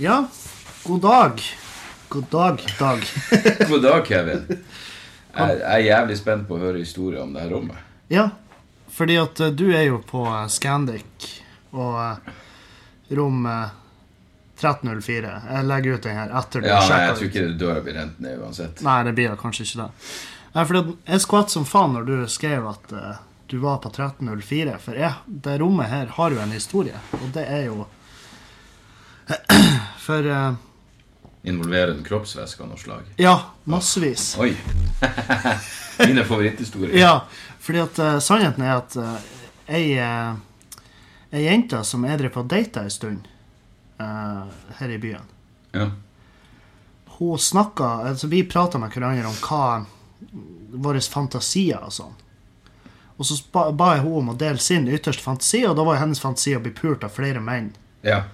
Ja, god dag. God dag, Dag. God dag, Kevin. Jeg, jeg er jævlig spent på å høre historier om det her rommet. Ja, fordi at eh, du er jo på eh, Scandic og eh, rom eh, 1304. Jeg legger ut den her etter du Ja, sjekker Jeg tror ikke døra blir rent ned uansett. Nei, det blir kanskje ikke det. Nei, at jeg skvatt som faen når du skrev at du var på 1304. For jeg, det rommet her har jo en historie, og det er jo For eh, Involverende kroppsvæsker av noe slag. Ja, massevis. Oi! Mine favoritthistorier. Ja, fordi at uh, sannheten er at uh, ei, uh, ei jente som jeg drev på og data ei stund uh, her i byen Ja. Hun snakka altså Vi prata med hverandre om hva våre fantasier og sånn. Og så ba, ba jeg henne om å dele sin ytterste fantasi, og da var hennes fantasi å bli pult av flere menn. ja.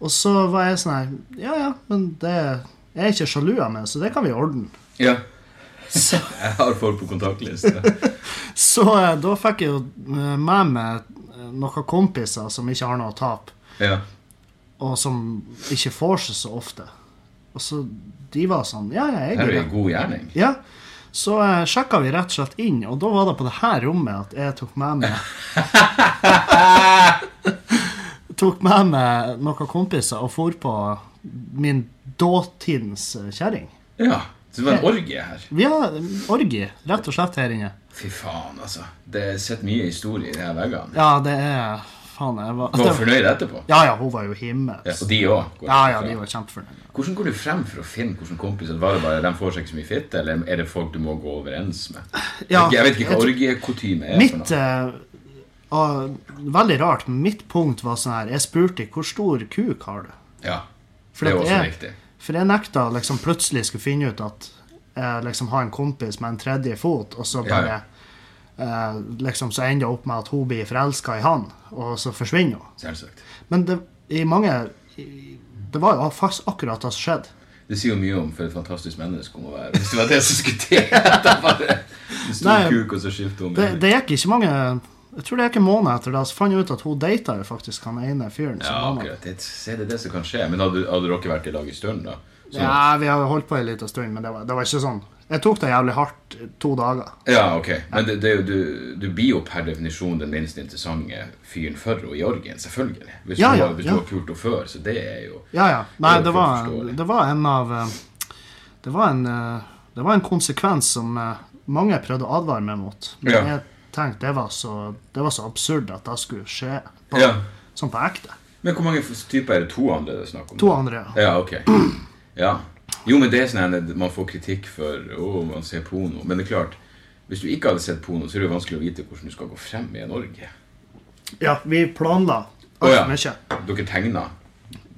Og så var jeg sånn her Ja, ja, men det Jeg er ikke sjalu av meg, så det kan vi ordne. Ja. Så, Jeg har folk på kontaktliste. så eh, da fikk jeg jo eh, med meg eh, noen kompiser som ikke har noe å tape. Ja. og som ikke får seg så ofte. Og så de var sånn Ja, ja, jeg Her er en god gjerning. Ja. Så uh, sjekka vi rett og slett inn, og da var det på det her rommet at jeg tok med meg Tok med meg noen kompiser og for på min dåtidens eh, kjerring. Ja. Så det var en orgie her. Ja, har orgie, rett og slett, her inne. Fy faen, altså. Det er sett mye historie i de her veggene. Ja, det er Faen, jeg var Var hun fornøyd etterpå? Ja, ja, hun var jo himmelsk. Ja, og de òg? Ja, ja, de var kjempefornøyde. Hvordan går du frem for å finne hvordan kompiser Var det bare de får seg ikke så mye fitte, eller er det folk du må gå overens med? Ja, jeg vet ikke hva orgiekutyme er Mitt for noe. Eh, ah, Veldig rart, mitt punkt var sånn her Jeg spurte hvor stor kuk har du? Ja, For det er også jeg- viktig. For jeg nekta liksom plutselig skulle finne ut at jeg liksom har en kompis med en tredje fot, og så bare ja. eh, liksom så ender det opp med at hun blir forelska i han, og så forsvinner hun. Selvsagt. Men det, i mange Det var jo faktisk akkurat det som skjedde. Det sier jo mye om for et fantastisk menneske hun må være. Hvis det var det som skulle til. Nei, kuk, og så skifter hun Det, det gikk ikke mange Jeg tror det er en måned etter det, så fant jeg ut at hun data jo faktisk han ene fyren. Ja, akkurat. Det, er det er det som kan skje. Men hadde, hadde dere vært i lag i stund, da? Sånn- Ja, vi hadde holdt på en liten stund, men det var, det var ikke sånn. Jeg tok det jævlig hardt to dager. Ja, ok. Men det, det, du, du blir jo per definisjon den minst interessante fyren for henne i orgien. Selvfølgelig. Hvis, Ja, du, ja, har- hvis ja. du har pult henne før, så det er jo Ja, ja. Nei, Det var, det var en av eh, Det var en, eh, det var en konsekvens som eh, mange prøvde å advare meg mot. Men Ja. jeg tenkte det var, så, det var så absurd at det skulle skje. På, Ja. Sånn på ekte. Men hvor mange typer er det? To andre det er snakk om? To andre, ja. Ja, ok. Ja. Jo, men det er sånn at man får kritikk for å, man ser porno. Men det er klart, hvis du ikke hadde sett porno, så er det jo vanskelig å vite hvordan du skal gå frem i en orgie. Ja, vi planla altfor oh, ja. mye. Dere tegna.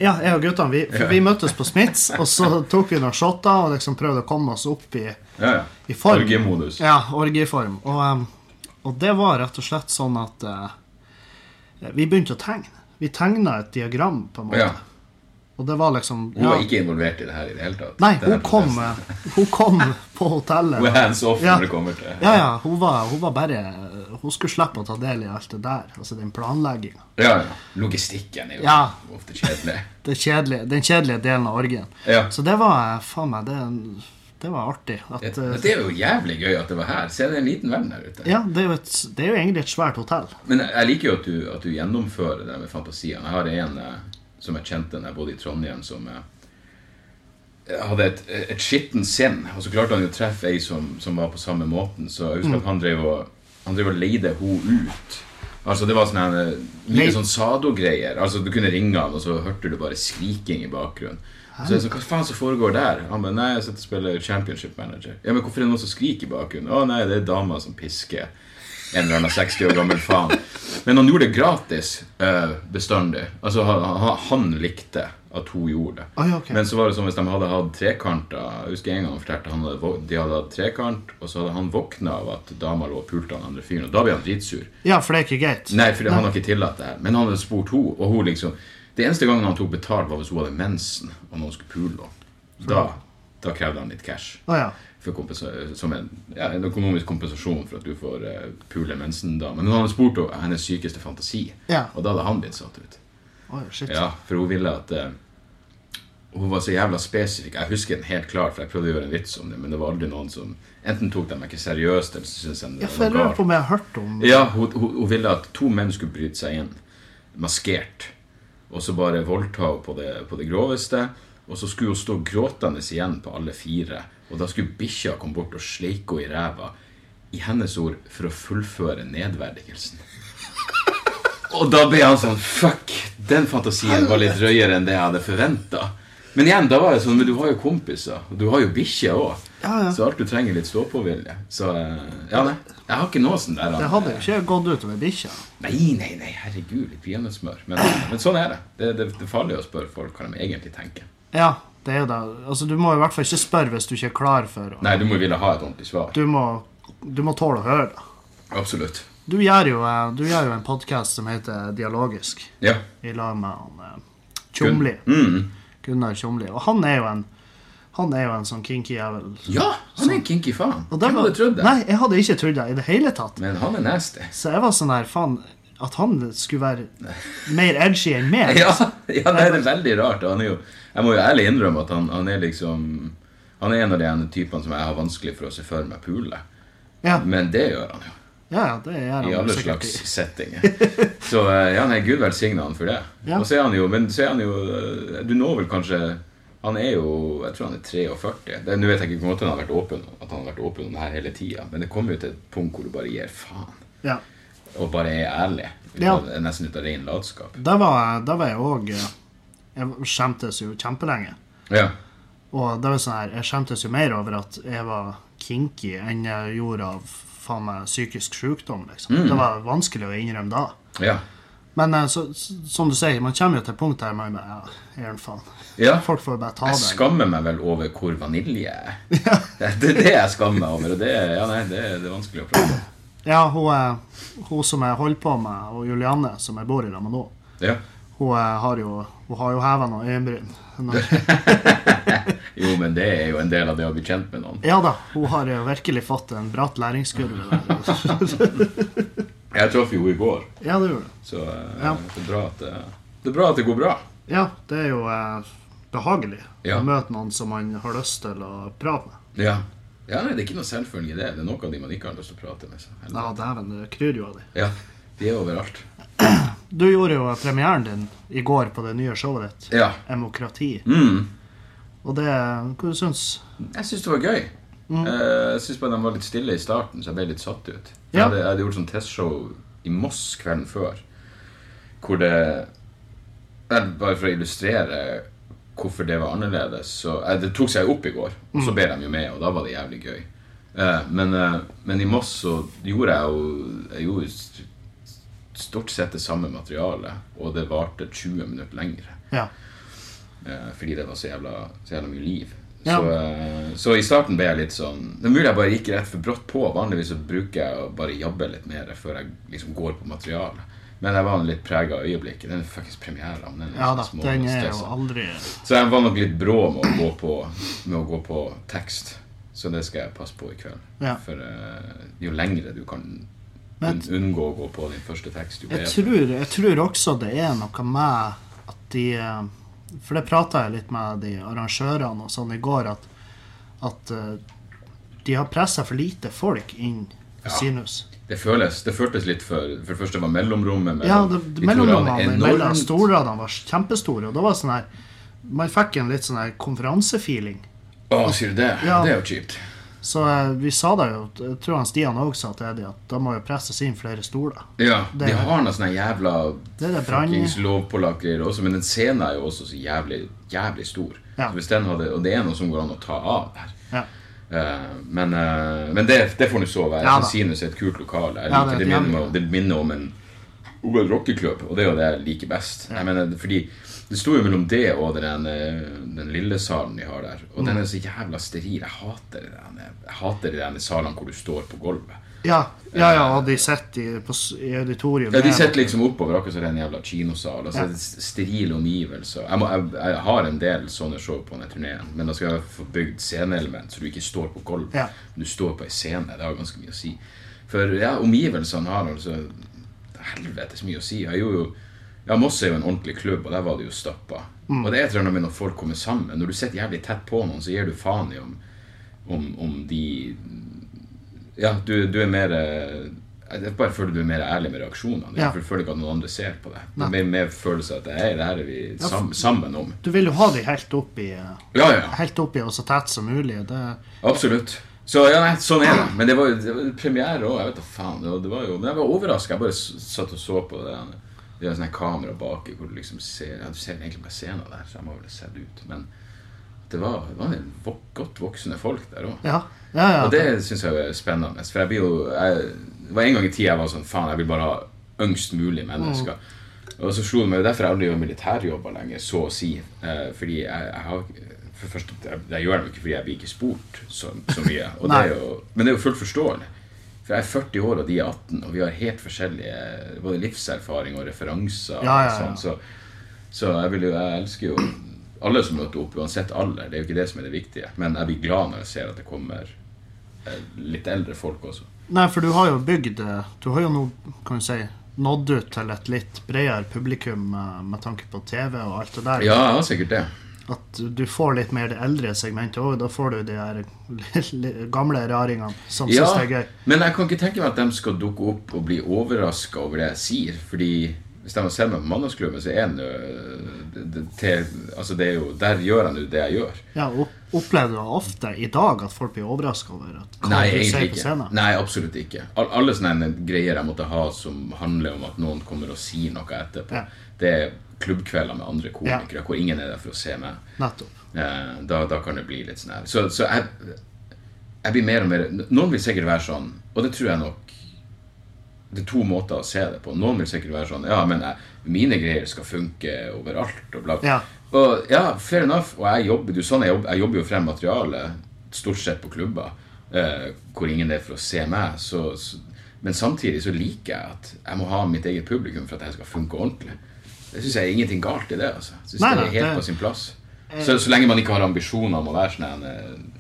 Ja, jeg og guttene, vi, Ja. vi møttes på Smiths, og så tok vi noen shotter og liksom prøvde å komme oss opp i, Ja, ja. i form. Orgiemodus. Ja, orgieform. Og, um, og det var rett og slett sånn at eh, vi begynte å tegne. Vi tegna et diagram, på en måte. Ja. Og det var liksom Hun var ikke involvert i det her i det hele tatt. Nei, hun kom, hun kom på hotellet. Hun er hands off Ja. når det kommer til Ja, ja. Hun var, hun var bare Hun skulle slippe å ta del i alt det der. Altså den planlegginga. Ja, ja. Logistikken er jo Ja. ofte kjedelig. Den kjedelige delen av orgien. Ja. Så det var eh, faen meg Det, det var artig. At, Det, eh, det er jo jævlig gøy at det var her. Se, det er en liten verden der ute. ja, det er, jo et, det er jo egentlig et svært hotell. Men jeg liker jo at du, at du gjennomfører det med fantasiene. Jeg har en eh, som jeg kjente da jeg bodde i Trondheim, som eh, hadde et, et skittent sinn. Og så klarte han jo å treffe ei som, som var på samme måten. Så jeg husker at han drev og, han drev og leide henne ut. Altså Det var sånne, mye sånn Sado-greier. Altså Du kunne ringe han, og så hørte du bare skriking i bakgrunnen. Så jeg sa, hva faen som foregår der? Han bare, nei, jeg sitter og spiller Championship Manager. Ja, men hvorfor er det noen som skriker i bakgrunnen? Å nei, det er damer som pisker en eller annen 60 år gammel faen. Men han gjorde det gratis uh, bestandig. Altså, han, han, han likte at hun gjorde det. Ah, ja, okay. Men så var det som hvis de hadde hatt trekanter Jeg husker en gang han fortalte han hadde, de hadde hatt trekant, og så hadde han våkna av at dama lå og pulte han andre fyren. Og da ble han dritsur. Ja, for det er ikke greit. Nei, for han har ikke tillatt det her. Men han hadde spurt henne, og hun liksom Det eneste gangen han tok betalt, var hvis hun hadde mensen, og noen skulle pule henne. Da, da krevde han litt cash. Ah, ja. Som en, ja, en økonomisk kompensasjon for at du får uh, pule mensen da. Men hun hadde spurt henne hennes sykeste fantasi, Ja. og da hadde han blitt satt ut. Oh, shit. Ja, For hun ville at uh, hun var så jævla spesifikk. Jeg husker den helt klart, for jeg prøvde å gjøre en vits om det, men det var aldri noen som Enten tok de meg ikke seriøst, eller så syntes de det jeg var lurer galt. på om jeg har hørt om Ja, hun, hun, hun ville at to menn skulle bryte seg inn, maskert, og så bare voldta henne på det, på det groveste. Og så skulle hun stå gråtende igjen på alle fire, og da skulle bikkja komme bort og sleike henne i ræva, i hennes ord, for å fullføre nedverdigelsen. Og da ble han sånn Fuck! Den fantasien var litt drøyere enn det jeg hadde forventa. Men igjen, da var jeg sånn Men du har jo kompiser, og du har jo bikkje òg. Ja, ja. Så alt du trenger, er litt stå-på-vilje. Så eh, ja, nei. Jeg har ikke noe sånn der Det hadde jo ikke gått utover bikkja. Nei, nei, nei, herregud, litt peanøttsmør. Men, men sånn er det. Det, det. det er farlig å spørre folk hva de egentlig tenker. Ja, det er jo det. Altså, du må i hvert fall ikke spørre hvis du ikke er klar for å Nei, du må ville ha et ordentlig svar. Du må, du må tåle å høre det. Absolutt. Du gjør jo, eh, du gjør jo en podkast som heter Dialogisk, Ja. i lag med han eh, Tjomli. Mm. Gunnar Tjomli. Og han er jo en Han er jo en sånn kinky jævel. Ja, han er en kinky faen. Og Hvem hadde trodd det? Nei, jeg hadde ikke trodd det i det hele tatt. Men han er nasty. Så jeg var sånn her, faen At han skulle være mer edgy enn meg. Ja, ja, det er veldig rart. Han er jo, jeg må jo ærlig innrømme at han, han er liksom Han er en av de ene typene som jeg har vanskelig for å se for meg pule. Ja, Men det gjør han jo. ja, ja, det gjør han I alle sikkert. slags settinger. Så eh, ja, nei, Gud velsigne han for det. Ja. Og så er han jo, men så er han jo eh, Du når vel kanskje Han er jo Jeg tror han er 43. Nå vet jeg ikke hvor måte han har vært åpen At han har vært åpen om det her hele tida, men det kommer jo til et punkt hvor du bare gir faen. Ja. Og bare er ærlig. Ja. Nesten ut av ren latskap. Da var, da var jeg òg Jeg skjemtes jo kjempelenge. Ja. Og det var sånn her, jeg skjemtes jo mer over at jeg var kinky enn jeg gjorde av faen meg psykisk sykdom. liksom. Mm. Det var vanskelig å innrømme da. Ja. Men eh, så, som du sier, man kommer jo til et punkt der man bare Ja, jeg gjør faen. Ja. Folk får bare ta Jeg det. skammer meg vel over hvor vanilje jeg er. Det er det jeg skammer meg over, og det, ja, nei, det, det er vanskelig å prate om. Ja, hun, hun som jeg holder på med, og Julianne, som jeg bor i lag med nå, Ja. hun eh, har jo, hun har jo heva noen øyenbryn. Jo, men det er jo en del av det å bli kjent med noen. Ja da, hun har jo virkelig fått en bratt læringskurve der. Jeg traff jo i går. Ja, det gjorde du. Så eh, Ja. det, er bra at det, det er bra at det går bra. Ja, det er jo eh, behagelig Ja. å møte noen som man har lyst til å prate med. Ja. ja, nei, Det er ikke noe selvfølge, det. Det er noen av de man ikke har lyst til å prate med. Så. Ja, dæven, det kryr jo av de. Ja, De er overalt. Du gjorde jo premieren din i går på det nye showet ditt, Ja. 'Demokrati'. Mm. Og det Hva du syns Jeg syns det var gøy. Mm. Eh, Jeg syns bare de var litt stille i starten, så jeg ble litt satt ut. Jeg, hadde, jeg hadde gjort sånn testshow i Moss kvelden før, hvor det Bare for å illustrere hvorfor det var annerledes, så eh, Det tok seg opp i går, og Mm. så ble de jo med, og da var det jævlig gøy. Eh, Men, eh, men i Moss så gjorde jeg jo Jeg gjorde stort sett det samme materialet, og det varte 20 minutter lengre. Ja. Eh, fordi det var så jævla, så jævla mye liv. Ja. Så, eh, så i starten ble jeg litt sånn Det er mulig jeg bare gikk rett for brått på. Vanligvis så bruker jeg å bare jabbe litt mer før jeg liksom går på materialet. Men jeg var litt prega av øyeblikket. Den faktisk premiere. Den ja liksom da, små den er jo aldri Så jeg var nok litt brå med å gå på, å gå på tekst. Så det skal jeg passe på i kveld. Ja. For uh, jo lengre du kan Men- un unngå å gå på din første tekst, jo Jeg bedre. tror, jeg tror også det er noe med at de eh, For det prata jeg litt med de arrangørene og sånn i går, at, at eh, de har pressa for lite folk inn i Ja. Sinus. Det, føles, det føltes litt for For det første var mellomrommet mellom Ja, det, de mellomrommene radene mellom enormt. var kjempestore, og da var sånn her Man fikk en litt sånn her konferansefeeling. Å, sier du det? Ja. Det er jo kjipt. Så eh, vi sa det jo, jeg tror han Stian òg sa til Eddie, at da må jo presses inn flere stoler. Ja, Det- de har noe sånne jævla fuckings lovpålagt-greier også, men den scenen er jo også så jævlig, jævlig stor. Ja. Så hvis den hadde, og det er noe som går an å ta av der. Ja. Eh, men eh, men det, det får nå så være. Ja Sinus er et kult lokale. Ja, det det, er minner, meg- det minner om en OL rockeklubb, og det er jo det jeg liker best. Jeg mener, fordi Det sto jo mellom det og den, eh, den lille salen de har der. Og Mm. den er så jævla steril. Jeg hater de salene hvor du står på gulvet. Ja, ja, ja og de sitter i, på i auditorium. Ja, De sitter liksom oppover, akkurat som en jævla kinosal. Altså, Ja. er Sterile omgivelser. Jeg, må, jeg, jeg har en del sånne show på denne turneen, men da skal jeg få bygd sceneelement, så du ikke står på gulvet. Ja. Du står på ei scene. Det har ganske mye å si. For ja, omgivelsene har altså Helvetes mye å si. Jeg gjorde jo ja, Moss er jo en ordentlig klubb, og der var det jo stappa. Og det er et eller annet med når folk kommer sammen. Når du sitter jævlig tett på noen, så gir du faen i om, om, om de Ja, du, du er mer eh, Jeg bare føler du er mer ærlig med reaksjonene. Ja. For føler ikke at noen andre ser på det. Det er mer, mer følelse av at er det her er vi sam, sammen om. Du vil jo ha de helt opp i eh, Ja, ja. Helt opp i og så tett som mulig. Det, Absolutt. Så ja, nei, sånn er det. Men det var jo det var premiere òg. Jeg vet da faen. Det var, jo, men jeg var overraska. Jeg bare satt og så på det. Det er sånn kamera baki hvor du liksom ser ja, Du ser egentlig bare scenen der, så jeg må vel ha sett ut. Men det var, det var en vok godt voksne folk der òg. ja. Ja, ja. Og det syns jeg er spennende. For jeg blir jo jeg, Det var en gang i tida jeg var sånn Faen, jeg vil bare ha yngst mulig mennesker. Og så slo det meg Derfor jeg aldri gjort militærjobber lenger, så å si. Eh, fordi jeg, jeg har For først, jeg, jeg gjør det ikke fordi jeg blir ikke spurt så, så mye. Det jo, men det er jo fullt forståelig. For jeg er 40 år, og de er 18, og vi har helt forskjellige både livserfaring og referanser. Og sånn, så, så jeg, vil jo, jeg elsker jo alle som møter opp, uansett alder. Det er jo ikke det som er det viktige. Men jeg blir glad når jeg ser at det kommer eh, litt eldre folk også. Nei, for du har jo bygd eh, Du har jo nå, kan du si, nådd ut til et litt bredere publikum eh, med tanke på TV og alt det der. Ja, har sikkert det. At du får litt mer det eldre segmentet òg. Da får du de her gamle raringene som Ja, syns det er gøy. men jeg kan ikke tenke meg at de skal dukke opp og bli overraska over det jeg sier. Fordi hvis de sett meg på Mandagsklubben, så er han jo det, det, altså det er jo, Der gjør han jo det jeg gjør. Ja, opp- Opplever du ofte i dag at folk blir overraska over at hva Nei, du sier på ikke. scenen? Nei, absolutt ikke. All, alle sånne greier jeg måtte ha som handler om at noen kommer og sier noe etterpå, Ja. det er klubbkvelder med andre komikere hvor ingen er der for å se meg. Nettopp. Eh, da, da kan det bli litt sånn her. Så, så jeg, jeg blir mer og mer Noen vil sikkert være sånn, og det tror jeg nok Det er to måter å se det på. Noen vil sikkert være sånn Ja, men jeg, mine greier skal funke overalt. Og bla. Ja. Og ja, fair enough. Og jeg jobber, du, sånn jeg, jobber, jeg jobber jo frem materiale stort sett på klubber eh, hvor ingen er for å se meg. Så, så, men samtidig så liker jeg at jeg må ha mitt eget publikum for at dette skal funke ordentlig. Det syns jeg er ingenting galt i det. altså. Jeg synes Nei, det er helt det- på sin plass. Så, så lenge man ikke har ambisjoner om å være sånn en eh,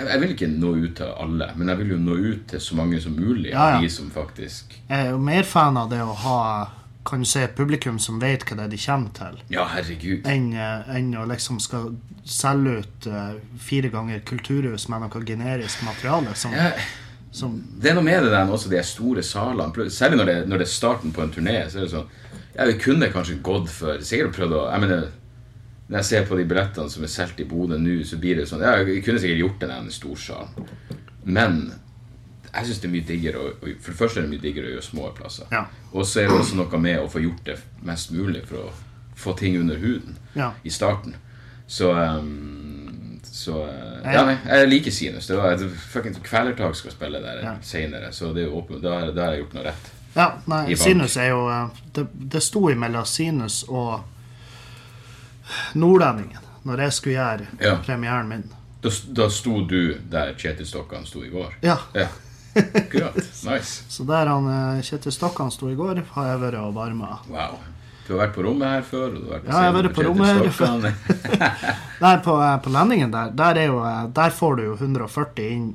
jeg, jeg vil ikke nå ut til alle, men jeg vil jo nå ut til så mange som mulig Ja, ja. de som faktisk Jeg er jo mer fan av det å ha kan du si, et publikum som vet hva det er de kommer til, Ja, herregud. enn en å liksom skal selge ut eh, fire ganger kulturhus med noe generisk materiale. Som, Ja, som det er noe med det der også de store salene. Særlig når det, når det er starten på en turné. Så er det sånn Ja, vi kunne kanskje gått for Sikkert prøvd å Jeg mener Når jeg ser på de billettene som er solgt i Bodø nå, så blir det sånn Ja, Jeg kunne sikkert gjort det i en storsal. Men jeg syns det er mye diggere å, For det første er det mye diggere å gjøre små plasser. Ja. Og så er det også noe med å få gjort det mest mulig for å få ting under huden Ja. i starten. Så um, Så eh, Ja, nei, jeg liker Sinus. Det var et Kvelertak skal spille der Ja. seinere, så det er åpen, da, da har jeg gjort noe rett. Ja, nei, Sinus er jo eh, Det, det sto imellom Sinus og Nordlendingen når jeg skulle gjøre Ja. premieren min. Da, da sto du der Kjetil Stokkan sto i går? Ja. Ja. Akkurat. Nice. Så der han eh, Kjetil Stokkan sto i går, har jeg vært og varma. Wow. Du har vært på rommet her før? Og du har vært på Ja, jeg har vært på rommet her før. Nei, på, eh, på Lendingen der, der, er jo, eh, der får du jo 140 inn,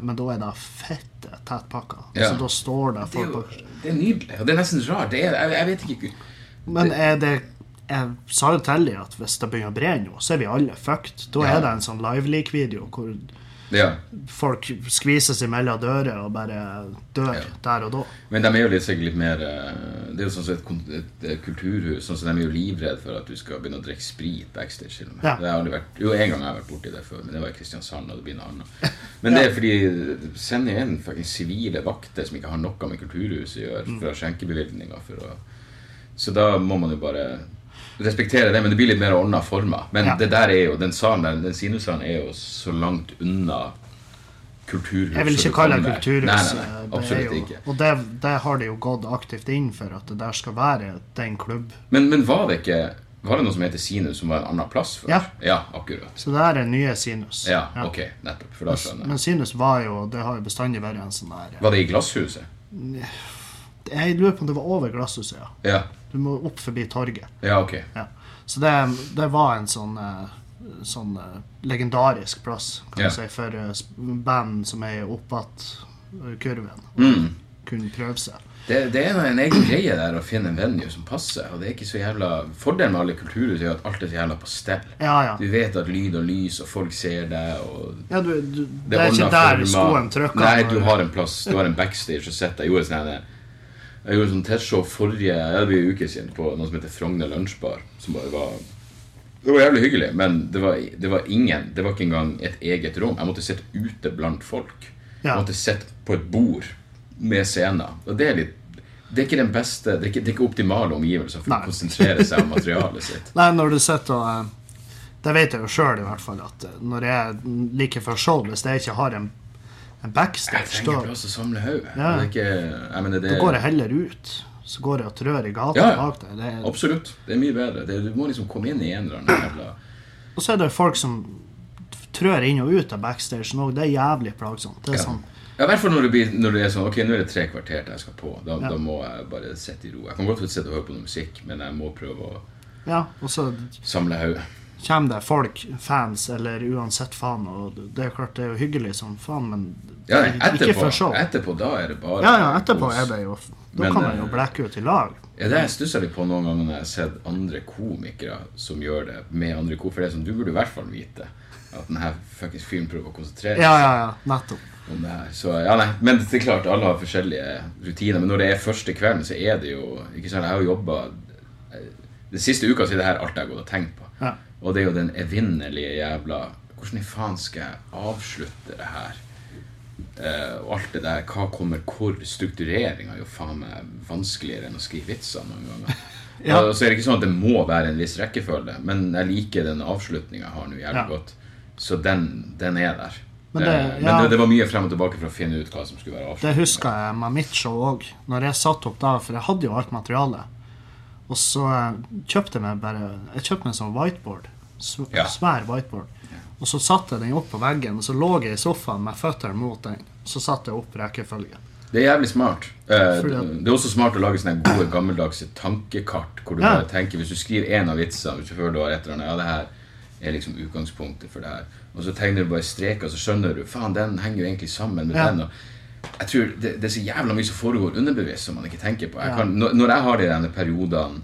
men da er det fette tettpakka. Ja. Så da står det Det er folk jo på det er nydelig. Og det er nesten rart. Det er, jeg, jeg vet ikke Men er det Jeg sa jo til dem at hvis det begynner å brenne nå, så er vi alle fucked. Da Ja. er det en sånn live-leak-video hvor Ja. folk skvises imellom dører og bare dør Ja. der og da. Men de er jo litt, sikkert litt mer eh, Det er jo sånn som et, et, et kulturhus. Sånn som De er jo livredd for at du skal begynne å drikke sprit backstage. til og med. Ja. Det har aldri vært, jo, En gang har jeg vært borti det før, men det var i Kristiansand. og det blir noe annet. Men det er fordi inn fucking sivile vakter som ikke har noe med kulturhuset å gjøre, å ha skjenkebevilgninger. For å, så da må man jo bare respektere det, men det blir litt mer ordna former. Men Ja. det der er jo, den salen der, den sinussalen er jo så langt unna kulturhus. Jeg vil ikke kalle det kulturhus. Nei, eh, nei, nei, absolutt jo- ikke. Og det, det har de jo gått aktivt inn for, at det der skal være den klubb. Men, men var det ikke Var det noe som heter Sinus, som var en annen plass før? Ja. ja akkurat. Så det her er nye Sinus. Ja, ok, nettopp. For da skjønner jeg. Men Sinus var jo Det har jo bestandig vært en sånn der Var det i Glasshuset? Jeg lurer på om det var over Glasshuset, ja. Ja. Du må opp forbi torget. Ja, ok. Ja. Så det, det var en sånn, eh, sånn eh, legendarisk plass kan Ja. du si, for eh, band som er opp att kurven. Mm. Kunne prøve seg. Det, det er en egen greie der å finne en venue som passer. Og det er ikke så jævla Fordelen med alle kulturhus er at alt er så jævla på stell. Ja, ja. Du vet at lyd og lys, og folk ser deg, ja du, du, det, er ikke der skoen trykker. Nei, du har en plass. Du har en backstage og sitter. Jeg gjorde sånn her- Jeg gjorde sånn testshow forrige en uke siden på noe som heter Frogner Lunsjbar. Som bare var Det var jævlig hyggelig, men det var, det var ingen Det var ikke engang et eget rom. Jeg måtte sitte ute blant folk. Jeg måtte sitte på et bord med scener. Og det er litt det er ikke den beste, det er ikke, det er ikke optimale omgivelser for Nei. å konsentrere seg om materialet sitt. Nei, når du sitter og eh, Det vet jeg jo sjøl, i hvert fall, at eh, når jeg like før show, hvis jeg ikke har en, en Jeg trenger plass å samle hodet. Ja. Det ikke jeg mener, det, da går jeg heller ut. Så går jeg og trør i gata Ja, ja. bak deg. Det er, Absolutt. Det er mye bedre. Det, du må liksom komme inn i en eller annen jævla og så er det folk som trør inn og ut av backstagen òg. Det er jævlig plagsomt. Det er Ja. sånn Ja, I hvert fall når når det er sånn Ok, nå er det tre kvarter til jeg skal på. Da, Ja. da må jeg bare sitte i ro. Jeg kan godt sitte og høre på noe musikk, men jeg må prøve å Ja, så samle hodet. Kommer det folk, fans eller uansett faen, og det er klart det er jo hyggelig som faen, men Ja, ikke for show. etterpå da er det bare Ja, ja, etterpå kos. er det jo Da Men, kan man jo eh, blekke ut i lag. Ja, det jeg stusser litt på noen ganger når jeg har sett andre komikere som gjør det med andre komikere. For det er sånn, du burde i hvert fall vite at denne fuckings fyren prøver å konsentrere seg ja, ja. Nettopp. det her. Så ja, nei, Men det er klart, alle har forskjellige rutiner. Men når det er første kvelden, så er det jo ikke sant, Jeg har jo jobba Den siste uka så er det her alt jeg har gått og tenkt på. Ja. Og det er jo den evinnelige jævla Hvordan i faen skal jeg avslutte det her? Eh, og alt det der, hva kommer hvor? Struktureringa er jo faen meg vanskeligere enn å skrive vitser noen ganger. Ja. Og så er det ikke sånn at det må være en viss rekkefølge, men jeg liker den avslutninga jeg har nå jævlig Ja. godt. Så den, den er der. Men det- ja. men det, det var mye frem og tilbake for å finne ut hva som skulle være Det huska jeg med mitt show òg. Når jeg satt opp da, for jeg hadde jo alt materialet. Og så eh, kjøpte jeg meg bare Jeg kjøpte meg en sånn whiteboard. Sv Ja. Svær whiteboard. Og så satte jeg den opp på veggen, og så lå jeg i sofaen med føttene mot den. Og så satte jeg opp rekkefølgen. Det er jævlig smart. Eh, det er også smart å lage sånne gode, gammeldagse tankekart. Hvor du Ja. bare tenker, Hvis du skriver én av vitsene, hvis du føler du har et eller annet Ja, det her er liksom utgangspunktet for det her. Og så tegner du bare streker, så skjønner du Faen, den henger jo egentlig sammen med Ja. den. Og jeg tror det, det er så jævla mye som foregår underbevisst som man ikke tenker på. Jeg kan, når jeg har de denne periodene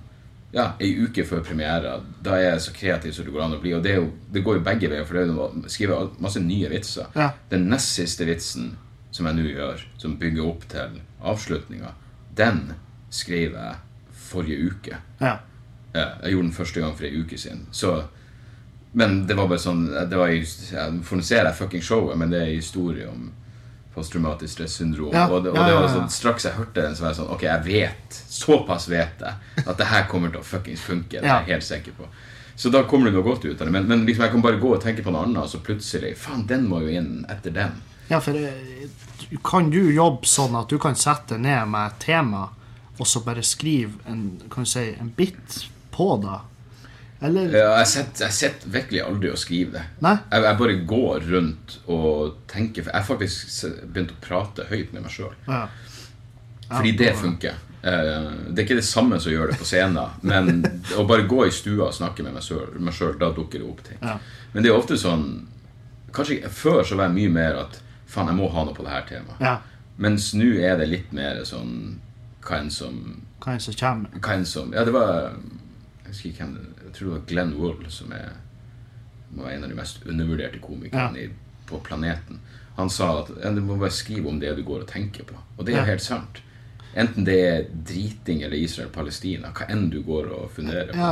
ja, ei uke før premiere, da er jeg så kreativ som det går an å bli. Og det, jo, det går jo begge veier, for det er jo å masse nye vitser. Ja. Den nest siste vitsen som jeg nå gjør, som bygger opp til avslutninga, den skrev jeg forrige uke. Ja. Ja, jeg gjorde den første gang for ei uke siden. Så, men det var bare sånn det var, i- jeg fucking showet, men det er en historie om posttraumatisk stressyndrom. Ja, og det, og ja, det ja, var sånn, straks jeg hørte den, så var jeg sånn Ok, jeg vet, såpass vet jeg, at det her kommer til å fuckings funke. Det er jeg helt sikker på. Så da kommer det noe godt ut av det. Men, men liksom jeg kan bare gå og tenke på noe annet, og så plutselig Faen, den må jo inn etter den. Ja, for eh, kan du jobbe sånn at du kan sette ned med et tema, og så bare skrive en, kan du si, en bit på det? Eller jeg sitter sett virkelig aldri og skriver det. Jeg, jeg bare går rundt og tenker For jeg har faktisk begynt å prate høyt med meg sjøl. Ja. Fordi det funker. Eh, Det er ikke det samme som gjør det på scenen, men å bare gå i stua og snakke med meg sjøl, da dukker det opp ting. Ja. Men det er ofte sånn Kanskje Før så var jeg mye mer at faen, jeg må ha noe på det her temaet. ja. Mens nå er det litt mer sånn hva enn som Hva enn som kommer. hva enn som Ja, det var Jeg husker ikke hvem det tror det var Glenn Wool, som er være en av de mest undervurderte komikerne ja. på planeten. Han sa at du må bare skrive om det du går og tenker på. Og det er jo helt sant. Enten det er driting eller Israel-Palestina, hva enn du går og funderer på.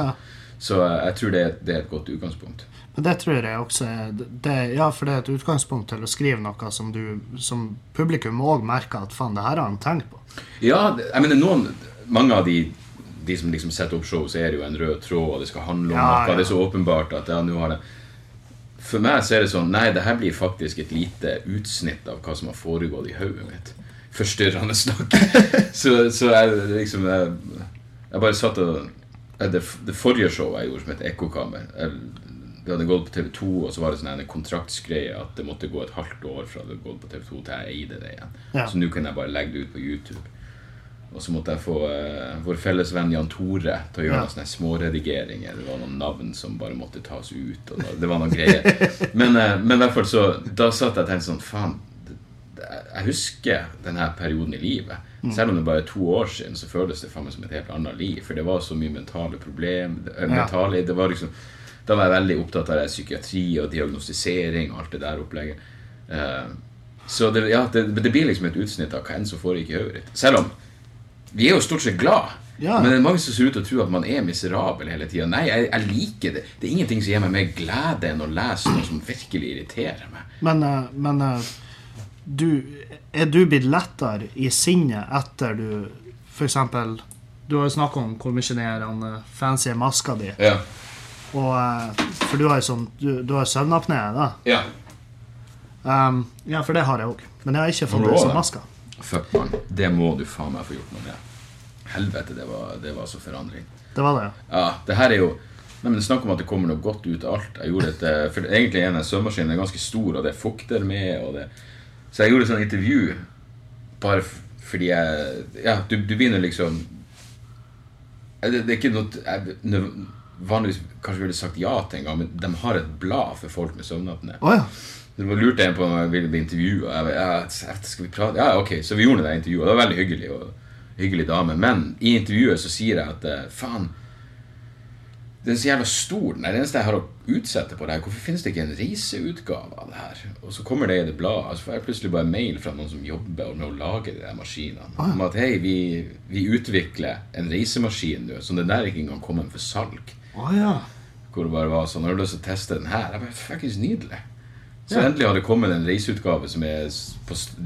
Så eh, jeg tror det det er et godt utgangspunkt. Men det tror jeg også er det, Ja, for det er et utgangspunkt til å skrive noe som du som publikum òg merker at faen, det her har han tenkt på. Ja, jeg mener noen Mange av de De som liksom setter opp show, så er det jo en rød tråd, og det skal handle om Ja, noe. ja. Det er så åpenbart at ja, nå har det For meg så er det sånn Nei, det her blir faktisk et lite utsnitt av hva som har foregått i hodet mitt. Forstyrrende snakk. så, så jeg liksom jeg, jeg bare satt og det, det forrige showet jeg gjorde, som het Ekkokammer Det hadde gått på TV 2, og så var det sånn en kontraktsgreie at det måtte gå et halvt år fra det hadde gått på TV 2 til jeg eide det igjen. Ja. Så nå kunne jeg bare legge det ut på YouTube. Og så måtte jeg få uh, vår felles venn Jan Tore til å gjøre Ja. noen sånne småredigeringer. Det var noen navn som bare måtte tas ut. Og det var noen greier. Men, uh, men i hvert fall så Da satt jeg og tenkte sånn Faen, jeg husker denne perioden i livet. Selv om det bare er to år siden, så føles det faen som et helt annet liv. For det var så mye mentale problem. Det, eh, Ja. mentale, det var liksom, da var jeg veldig opptatt av det, psykiatri og diagnostisering og alt det der opplegget. Uh, så det, ja, det, det blir liksom et utsnitt av hva enn som foregikk i hodet ditt. Selv om vi er jo stort sett glad. Ja. Men det er mange som ser ut til å tro at man er miserabel hele tida. Nei, jeg, jeg liker det. Det er ingenting som gir meg mer glede enn å lese noe som virkelig irriterer meg. Men, eh, men eh, du, er du blitt lettere i sinnet etter du eksempel Du har jo snakka om hvor mye den fancy maska di. Ja. Og, eh, for du har jo sånn Du, du har søvnapné, da. ja. Um, ja, for det har jeg òg. Men jeg har ikke fått det som maska. Fuck, man. Det må du faen meg få gjort noe med. Helvete, det var, det var så forandring. Det var det, ja. Ja, det her er jo Nei, men Snakk om at det kommer noe godt ut av alt. Jeg gjorde et, eh, for Egentlig er den søvnmaskinen ganske stor, og det fukter med. Og det, så jeg gjorde et sånt intervju bare fordi jeg Ja, du, du begynner liksom Eh, det, det er ikke noe jeg, Vanligvis kanskje ville sagt ja til en gang, men de har et blad for folk med søvnapné. Oh, ja. Det lurte jeg på om jeg ville bli intervjua. Jeg, jeg, jeg, skal vi prate? Ja, ok, Så vi gjorde det intervjuet. Det var veldig hyggelig. og hyggelig dame. Men i intervjuet så sier jeg at eh, faen Den er så jævla stor. Den er det eneste jeg har å utsette på det her. Hvorfor finnes det ikke en reiseutgave av det her? Og så kommer det i det bladet. Så får jeg plutselig bare mail fra noen som jobber med å lage de der maskinene. Om at hei, vi, vi utvikler en reisemaskin nå, som den der ikke engang kommer for salg. Å ja. Hvor det bare var sånn Har du lyst til å teste den her? Jeg bare, fuckings nydelig. Så endelig har det kommet en reiseutgave som er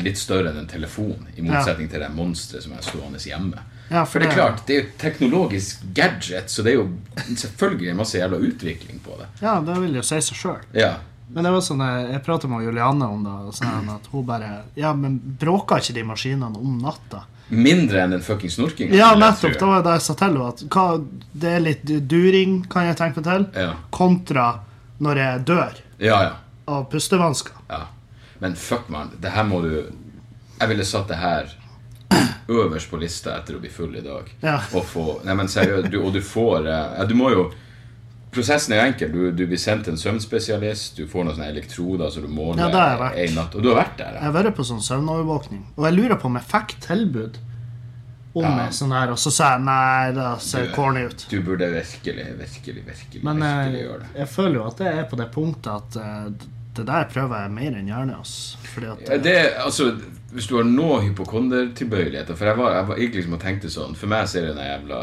litt større enn en telefon, i motsetning til det monsteret som er stående hjemme. Ja, For det er klart, det er jo teknologisk gadget, så det er jo selvfølgelig masse jævla utvikling på det. Ja, det vil jo si seg sjøl. Ja. Men det var sånn, jeg, jeg pratet med Julianne om det, og sånn at hun bare Ja, men bråker ikke de maskinene om natta? Mindre enn den fucking snorkinga. Ja, nettopp. Det var det jeg sa til henne. Det er litt during, kan jeg tenke meg til, Ja. kontra når jeg dør ja, ja. Av pustevansker. Ja. Men fuck, man. Det her må du Jeg ville satt det her øverst på lista etter å bli full i dag. Ja. Og få Nei, men seriøst, du, og du får eh, Ja, du må jo Prosessen er jo enkel. Du, du blir sendt til en søvnspesialist, du får noen sånne elektroder så du måler Ja, en natt. Og du har vært der? Jeg har vært på sånn søvnovervåkning, og jeg lurer på om jeg fikk tilbud om Ja. sånn her, og så sa jeg nei, det ser Du- corny ut. Du burde virkelig, virkelig, virkelig, Men virkelig jeg, gjøre det. jeg føler jo at det er på det punktet at eh, det der prøver jeg mer enn gjerne. Altså, at Ja, Det, altså, hvis du har noe hypokondertilbøyeligheter For jeg var, jeg var gikk liksom og tenkte sånn For meg så er det den jævla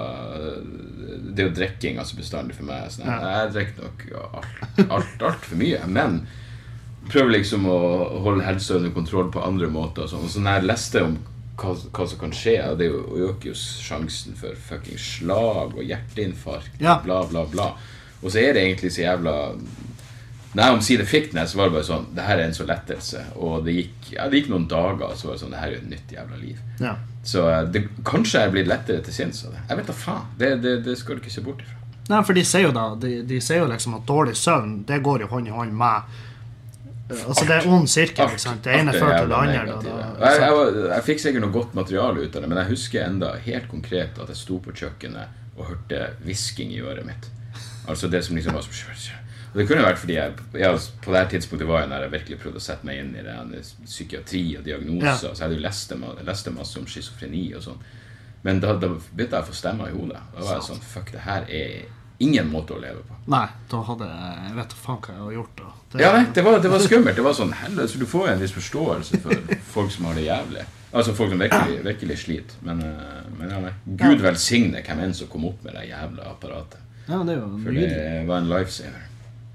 Det er jo drikking altså bestandig for meg. Sånn, Ja. Jeg drikker nok alt, alt, alt for mye. Men prøver liksom å holde helsa under kontroll på andre måter. Og sånn. Så når jeg leste om hva, hva som kan skje, det øker jo sjansen for fucking slag og hjerteinfarkt, Ja. bla, bla, bla. Og så er det egentlig så jævla når jeg omsider fikk den, så var det bare sånn Det her er en så lettelse. Og det gikk, ja, det gikk noen dager, så var det sånn Det her er jo et nytt jævla liv. ja. Så eh, det, kanskje jeg er blitt lettere til sinns av det. Jeg vet da faen. Det, det, det skal du ikke se bort ifra. Nei, for de sier jo da De, de sier jo liksom at dårlig søvn, det går jo hånd i hånd med eh, Altså, det er ond sirkel, ikke sant? Det ene er fører til det andre. Da, Da, Jeg, jeg, jeg fikk sikkert noe godt materiale ut av det, men jeg husker enda helt konkret at jeg sto på kjøkkenet og hørte hvisking i øret mitt. Altså det som liksom var som og Det kunne vært fordi jeg, jeg på det her tidspunktet var jeg når jeg virkelig prøvde å sette meg inn i det psykiatri og diagnoser. Ja. Så jeg hadde jo lest, lest masse om schizofreni og sånn. Men da, da begynte jeg å få stemmer i hodet. Da var jeg sånn Fuck, det her er ingen måte å leve på. nei, da hadde jeg vet faen hva jeg hadde gjort da. Det, Ja, nei, det var, det var skummelt. Det var sånn, helvete, så Du får en viss forståelse for folk som har det jævlig. Altså folk som virkelig, virkelig sliter. Men, eh, men ja, nei. Gud velsigne hvem enn som kom opp med det jævla apparatet. ja, det jo For det var en lifesaver.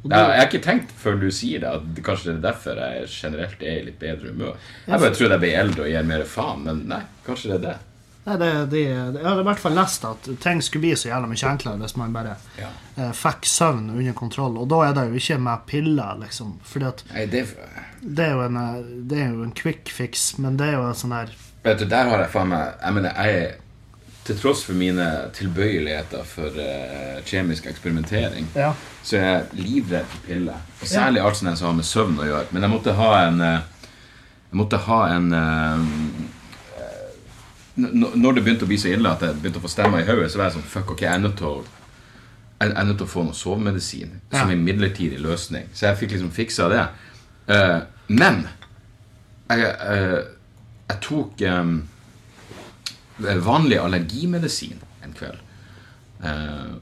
Og Jeg, har ikke tenkt før du sier det, at kanskje det er derfor jeg generelt er i litt bedre humør. Jeg bare trodde jeg ble eldre og gir mer faen, men nei, kanskje det er det. Nei, det, det, jeg hadde i hvert fall lest at ting skulle bli så jævla mye enklere hvis man bare Ja. eh, fikk søvn under kontroll. Og da er det jo ikke med piller, liksom. Fordi at Nei, det, det er jo en, eh, det er jo en quick fix, men det er jo en sånn her vet du, der har jeg faen meg Jeg mener, jeg er til tross for mine tilbøyeligheter for uh, kjemisk eksperimentering, Ja. så er jeg livredd for piller. Og særlig alt som har med søvn å gjøre. Men jeg måtte ha en eh, Jeg måtte ha en eh, Når det begynte å bli så ille at jeg begynte å få stemmer i hodet, så var jeg sånn Fuck, ok, jeg er nødt til å jeg er nødt til å få noe sovemedisin som en midlertidig løsning. Så jeg fikk liksom fiksa det. Uh, men jeg, uh, jeg tok eh, vanlig allergimedisin en kveld. Uh,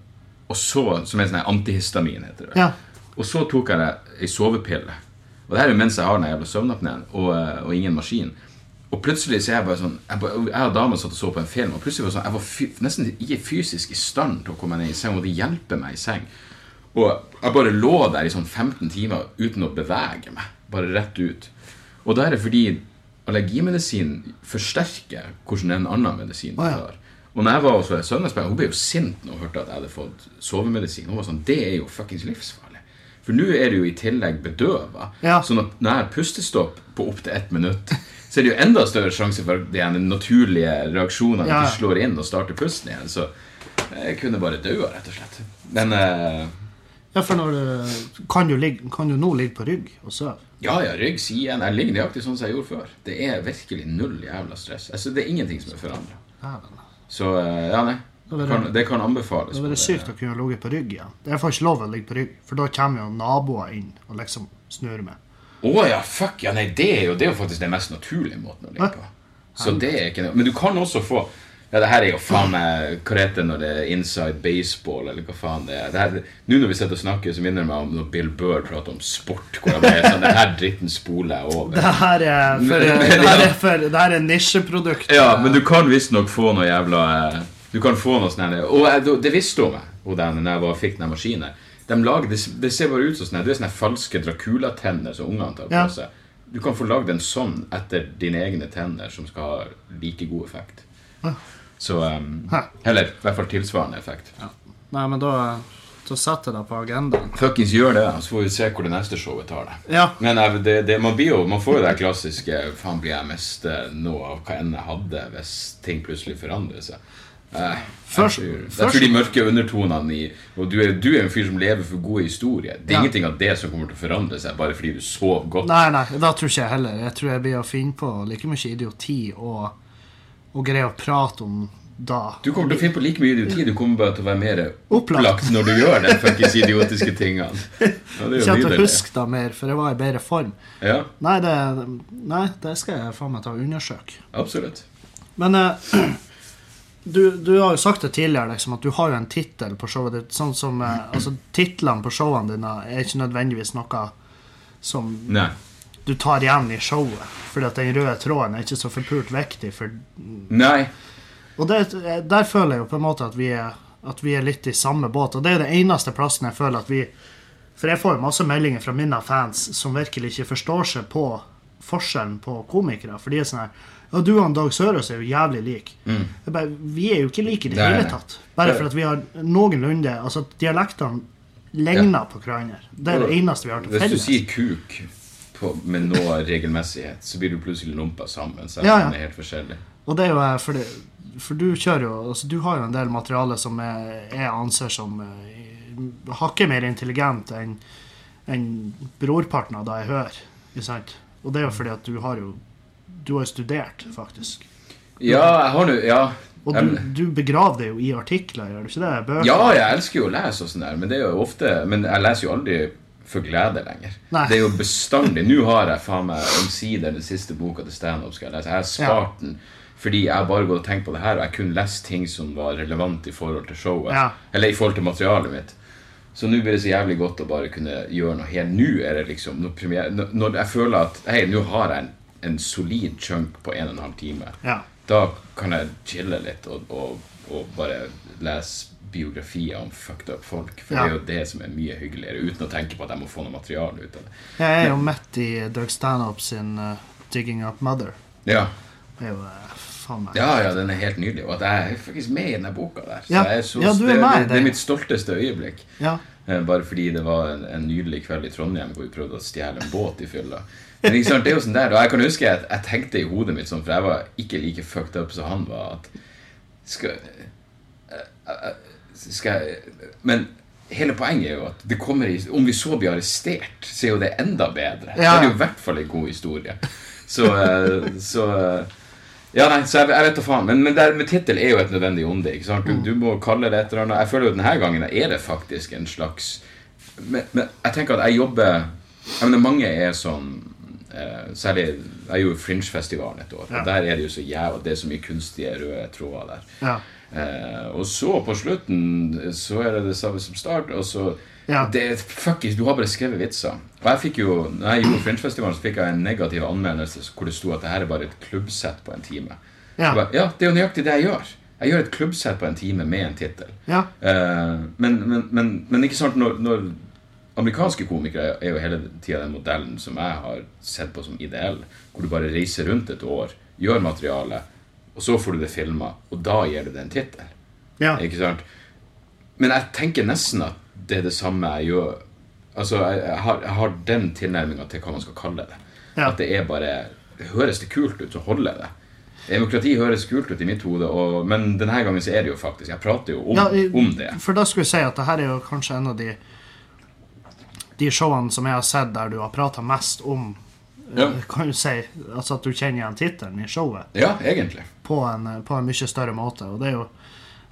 og så, Som er sånn antihistamin, heter det. Ja. Og så tok jeg ei sovepille. Og det her er mens jeg har den jævla søvnapneen og, eh, og ingen maskin. Og plutselig så er jeg bare sånn Jeg, bare, jeg og dama satt og så på en film, og plutselig var sånn jeg var fy, nesten ikke fysisk i stand til å komme ned i seng, og de hjelper meg i seng. Og jeg bare lå der i sånn 15 timer uten å bevege meg. Bare rett ut. Og da er det fordi allergimedisin forsterker hvordan en annen medisin oh, ja. tar. Og når jeg var hos Søndagsberg, hun ble jo sint når hun hørte at jeg hadde fått sovemedisin. Hun var sånn, Det er jo fuckings livsfarlig. For nå er du jo i tillegg bedøva. Ja. Sånn at når jeg har pustestopp på opptil ett minutt, så er det jo enda større sjanse for at de naturlige reaksjonene Ja. ikke slår inn og starter pusten igjen. Så jeg kunne bare daua, rett og slett. Men uh... ja, for når du kan du, ligge, kan du nå ligge på rygg og sove. Ja, ja, rygg side Jeg ligger nøyaktig sånn som jeg gjorde før. Det er virkelig null jævla stress. Altså, det er ingenting som er forandra. Så eh, ja, nei. Det Kan, det- det kan anbefales. Det er sykt å kunne ligge på rygg igjen. Det er faktisk lov å ligge på rygg, for da kommer jo naboer inn og liksom snurrer med. Å ja, fuck ja, nei, det er jo, det er jo faktisk den mest naturlige måten å ligge på. Så det er ikke noe Men du kan også få Ja, det her er jo faen meg Hva heter det når det er inside baseball, eller hva faen det er. Nå når vi sitter og snakker, så minner det meg om når Bill Burr prater om sport. Hvor jeg er sånn det her dritten spoler jeg over. Det her er, for, det her er, for, det her er nisjeprodukt. Ja, men du kan visstnok få noe jævla eh, Du kan få noe sånn Og det visste hun meg, hun der, når jeg var, fikk den maskinen. De lager, det, ser bare ut som sånne, her- du vet, sånne falske Dracula-tenner som ungene tar på seg. Du kan få lagd en sånn etter dine egne tenner som skal ha like god effekt. Så um, Eller i hvert fall tilsvarende effekt. Nei, men da, da setter jeg deg på agendaen. Fuckings gjør det, så får vi se hvor det neste showet tar det. Ja. Men eh, det, det, man, blir jo, man får jo det klassiske Faen, blir jeg miste noe av hva enn jeg hadde, hvis ting plutselig forandrer seg? Eh, Først- jeg, tror, jeg tror de mørke undertonene i Og du er, du er en fyr som lever for gode historier. Det er Ja. ingenting av det som kommer til å forandre seg bare fordi du sov godt. Nei, nei, da tror ikke jeg heller. Jeg tror jeg blir å finne på like mye idioti og, og greie å prate om da. Du kommer til å finne på like mye idioti. Du kommer bare til å være mer Opplagt. opplagt når du gjør de fuckings idiotiske tingene. Ja, det Ikke at jeg husker det mer, for jeg var i bedre form. Ja, Nei, det, nei, det skal jeg faen meg ta og undersøke. absolutt. Men eh, du, du har jo sagt det tidligere, liksom, at du har jo en tittel på showet ditt. Sånn som eh, altså, Titlene på showene dine er ikke nødvendigvis noe som Nei. Du tar igjen i showet. Fordi at den røde tråden er ikke så forpult viktig. For, Nei. og det, der føler jeg jo på en måte at vi, er, at vi er litt i samme båt. Og det er den eneste plassen jeg føler at vi For jeg får jo masse meldinger fra mine fans som virkelig ikke forstår seg på forskjellen på komikere. For de er sånn her Ja, du og Dag Sørås er jo jævlig like. Mm. bare, vi er jo ikke like i det hele tatt. Bare for at vi har noenlunde Altså dialektene ligner på hverandre. Det er det eneste vi har til Hvis du sier kuk på, med noe regelmessighet, så blir du plutselig lumpa sammen. Så Ja, ja. er helt forskjellig. Og det er jo eh, fordi For du kjører jo altså Du har jo en del materiale som jeg anser som eh, hakket mer intelligent enn en brorparten av det jeg hører. Ikke sant? Og det er jo fordi at du har jo Du har studert, faktisk. Ja, jeg har nå Ja. Og du, du begraver det jo i artikler, gjør du ikke det? Bøker? Ja, jeg elsker jo å lese og sånn der, men det er jo ofte Men jeg leser jo aldri for glede lenger. Nei. Det er jo bestandig Nå har jeg faen meg omsider den siste boka til standup jeg har spart den fordi jeg bare gått og tenkt på det her, og jeg kunne lest ting som var relevant i forhold til showet. Ja. Eller i forhold til materialet mitt. Så nå blir det så jævlig godt å bare kunne gjøre noe helt Nå er det liksom når jeg føler at Hei, nå har jeg en, en solid chunk på en og en halv time Ja. da kan jeg chille litt og, og, og bare lese biografier om fucked up folk. For Ja. det er jo det som er mye hyggeligere, uten å tenke på at jeg må få noe materiale ut av det. Jeg er jo midt i Doug Stanhope sin uh, 'Digging Up Mother'. Ja, Det er jo uh, faen meg ja, ja den er helt nydelig. Og at jeg er faktisk med i denne boka der. Så Ja. så, Ja, du er med det, det er mitt stolteste øyeblikk. Ja. Eh, Bare fordi det var en, en nydelig kveld i Trondheim hvor vi prøvde å stjele en båt i fylla. Men ikke sant, det er jo sånn der, og jeg kan huske at jeg tenkte i hodet mitt sånn, for jeg var ikke like fucked up som han var, at skal, uh, eh, skal jeg, Men hele poenget er jo at det kommer i, om vi så blir arrestert, så er jo det enda bedre. Ja. Det er jo i hvert fall en god historie. Så, eh, så eh, ja, nei, så jeg, jeg vet da faen. Men, men der med tittel er jo et nødvendig onde. ikke sant? Du, du må kalle det et eller annet. Jeg føler jo at denne gangen er det faktisk en slags Men, men jeg tenker at jeg jobber Jeg mener, mange er sånn særlig Jeg gjorde Fringe-festivalen et år, Ja. og der er det jo så jævla Det er så mye kunstige røde tråder der. Ja. Eh, og så på slutten så er det det samme som start. Og så Ja. det, er- it, du har bare skrevet vitser. Og jeg fikk jo Når jeg gjorde Fringe-festivalen, så fikk jeg en negativ anmeldelse hvor det sto at det her er bare et klubbsett på en time. Ja. Bare, ja, det er jo nøyaktig det jeg gjør. Jeg gjør et klubbsett på en time med en tittel. Ja. Eh, men, men, men, men ikke sant når, når Amerikanske komikere er jo hele tida den modellen som jeg har sett på som ideell. Hvor du bare reiser rundt et år, gjør materiale, og så får du det filma, og da gir du det en tittel. Ja. Ikke sant? Men jeg tenker nesten at det er det samme jeg gjør. Altså, jeg, har, jeg har den tilnærminga til hva man skal kalle det. Ja. At det er bare Høres det kult ut, så holder jeg det. Demokrati høres kult ut i mitt hode, og, men denne gangen så er det jo faktisk Jeg prater jo om, Ja, i- om det. For da skulle jeg si at det her er jo kanskje en av de De showene som jeg har sett der du har prata mest om Ja. eh, Kan du si altså at du kjenner igjen tittelen i showet Ja, egentlig. på en, eh, på en mye større måte. Og det er jo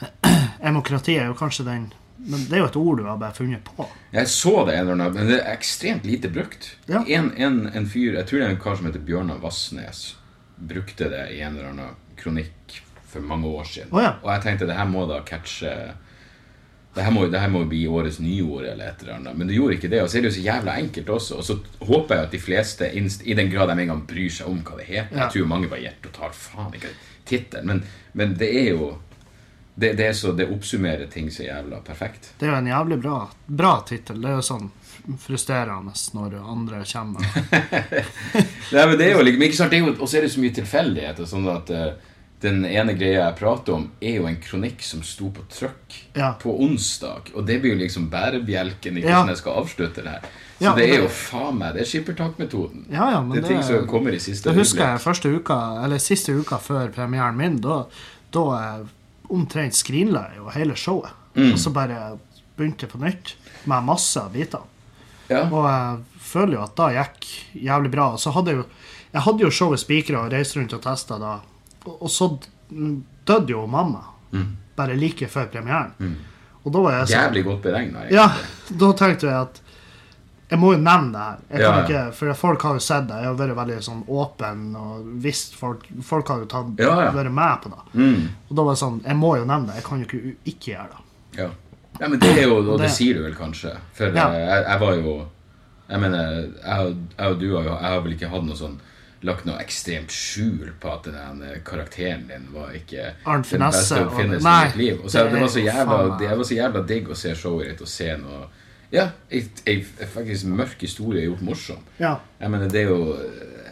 Demokrati er jo kanskje den Men det er jo et ord du har bare funnet på. Jeg så det en men det er ekstremt lite brukt. Ja. En, en, en fyr, jeg tror det er en kar som heter Bjørnar Vassnes, brukte det i en eller annen kronikk for mange år siden. Oh, ja. Og jeg tenkte det her må da catche det her, må, det her må bli årets nyord eller et eller annet. Men det gjorde ikke det. Og så er det jo så jævla enkelt også. Og så håper jeg at de fleste, i den grad de en gang bryr seg om hva det heter. Jeg tror mange bare gir totalt faen ikke tittelen. Men, men det er jo det, det, så, det oppsummerer ting så jævla perfekt. Det er jo en jævlig bra, bra tittel. Det er jo sånn frustrerende når andre kommer. Nei, men det er jo liksom, ikke sant, jo, Og så er det så mye tilfeldigheter. Sånn at eh, den ene greia jeg prater om, er jo en kronikk som sto på trykk Ja. på onsdag. Og det blir jo liksom bærebjelken i Ja. hvordan jeg skal avslutte det her. Så Ja, det er det- jo faen meg Det er skippertakmetoden. Ja, ja, det er ting som kommer i siste øyeblikk. Det husker jeg første uka, eller siste uka før premieren min. Da, da omtrent skrinla jeg jo hele showet. Mm. Og så bare begynte jeg på nytt med masse av bitene. Ja. Og jeg føler jo at da gikk jævlig bra. Og så hadde jeg jo Jeg hadde jo showet spikra og reiste rundt og testa da. Og, så døde jo mamma. Bare like før premieren. Og da var jeg sånn Jævlig godt beregna. Ja, da tenkte jeg at jeg må jo nevne det her. Jeg kan Ja, ja. ikke, for folk har jo sett det. Jeg har vært veldig sånn åpen og visst folk Folk har jo tatt, Ja, ja. vært med på det. Mm. Og da var det sånn Jeg må jo nevne det. Jeg kan jo ikke ikke gjøre det. Ja. ja, men det er jo Og det Det- sier du vel kanskje. For eh, jeg, jeg var jo Jeg mener, jeg, jeg og du har jo Jeg har vel ikke hatt noe sånn lagt noe ekstremt skjul på at den eh, karakteren din var ikke Arnt den beste å finnes i mitt liv. Og så, det det, var så jævla, det var så jævla digg å se showet ditt og se noe Ja, ei faktisk mørk historie gjort morsom. Ja. Jeg mener, det er jo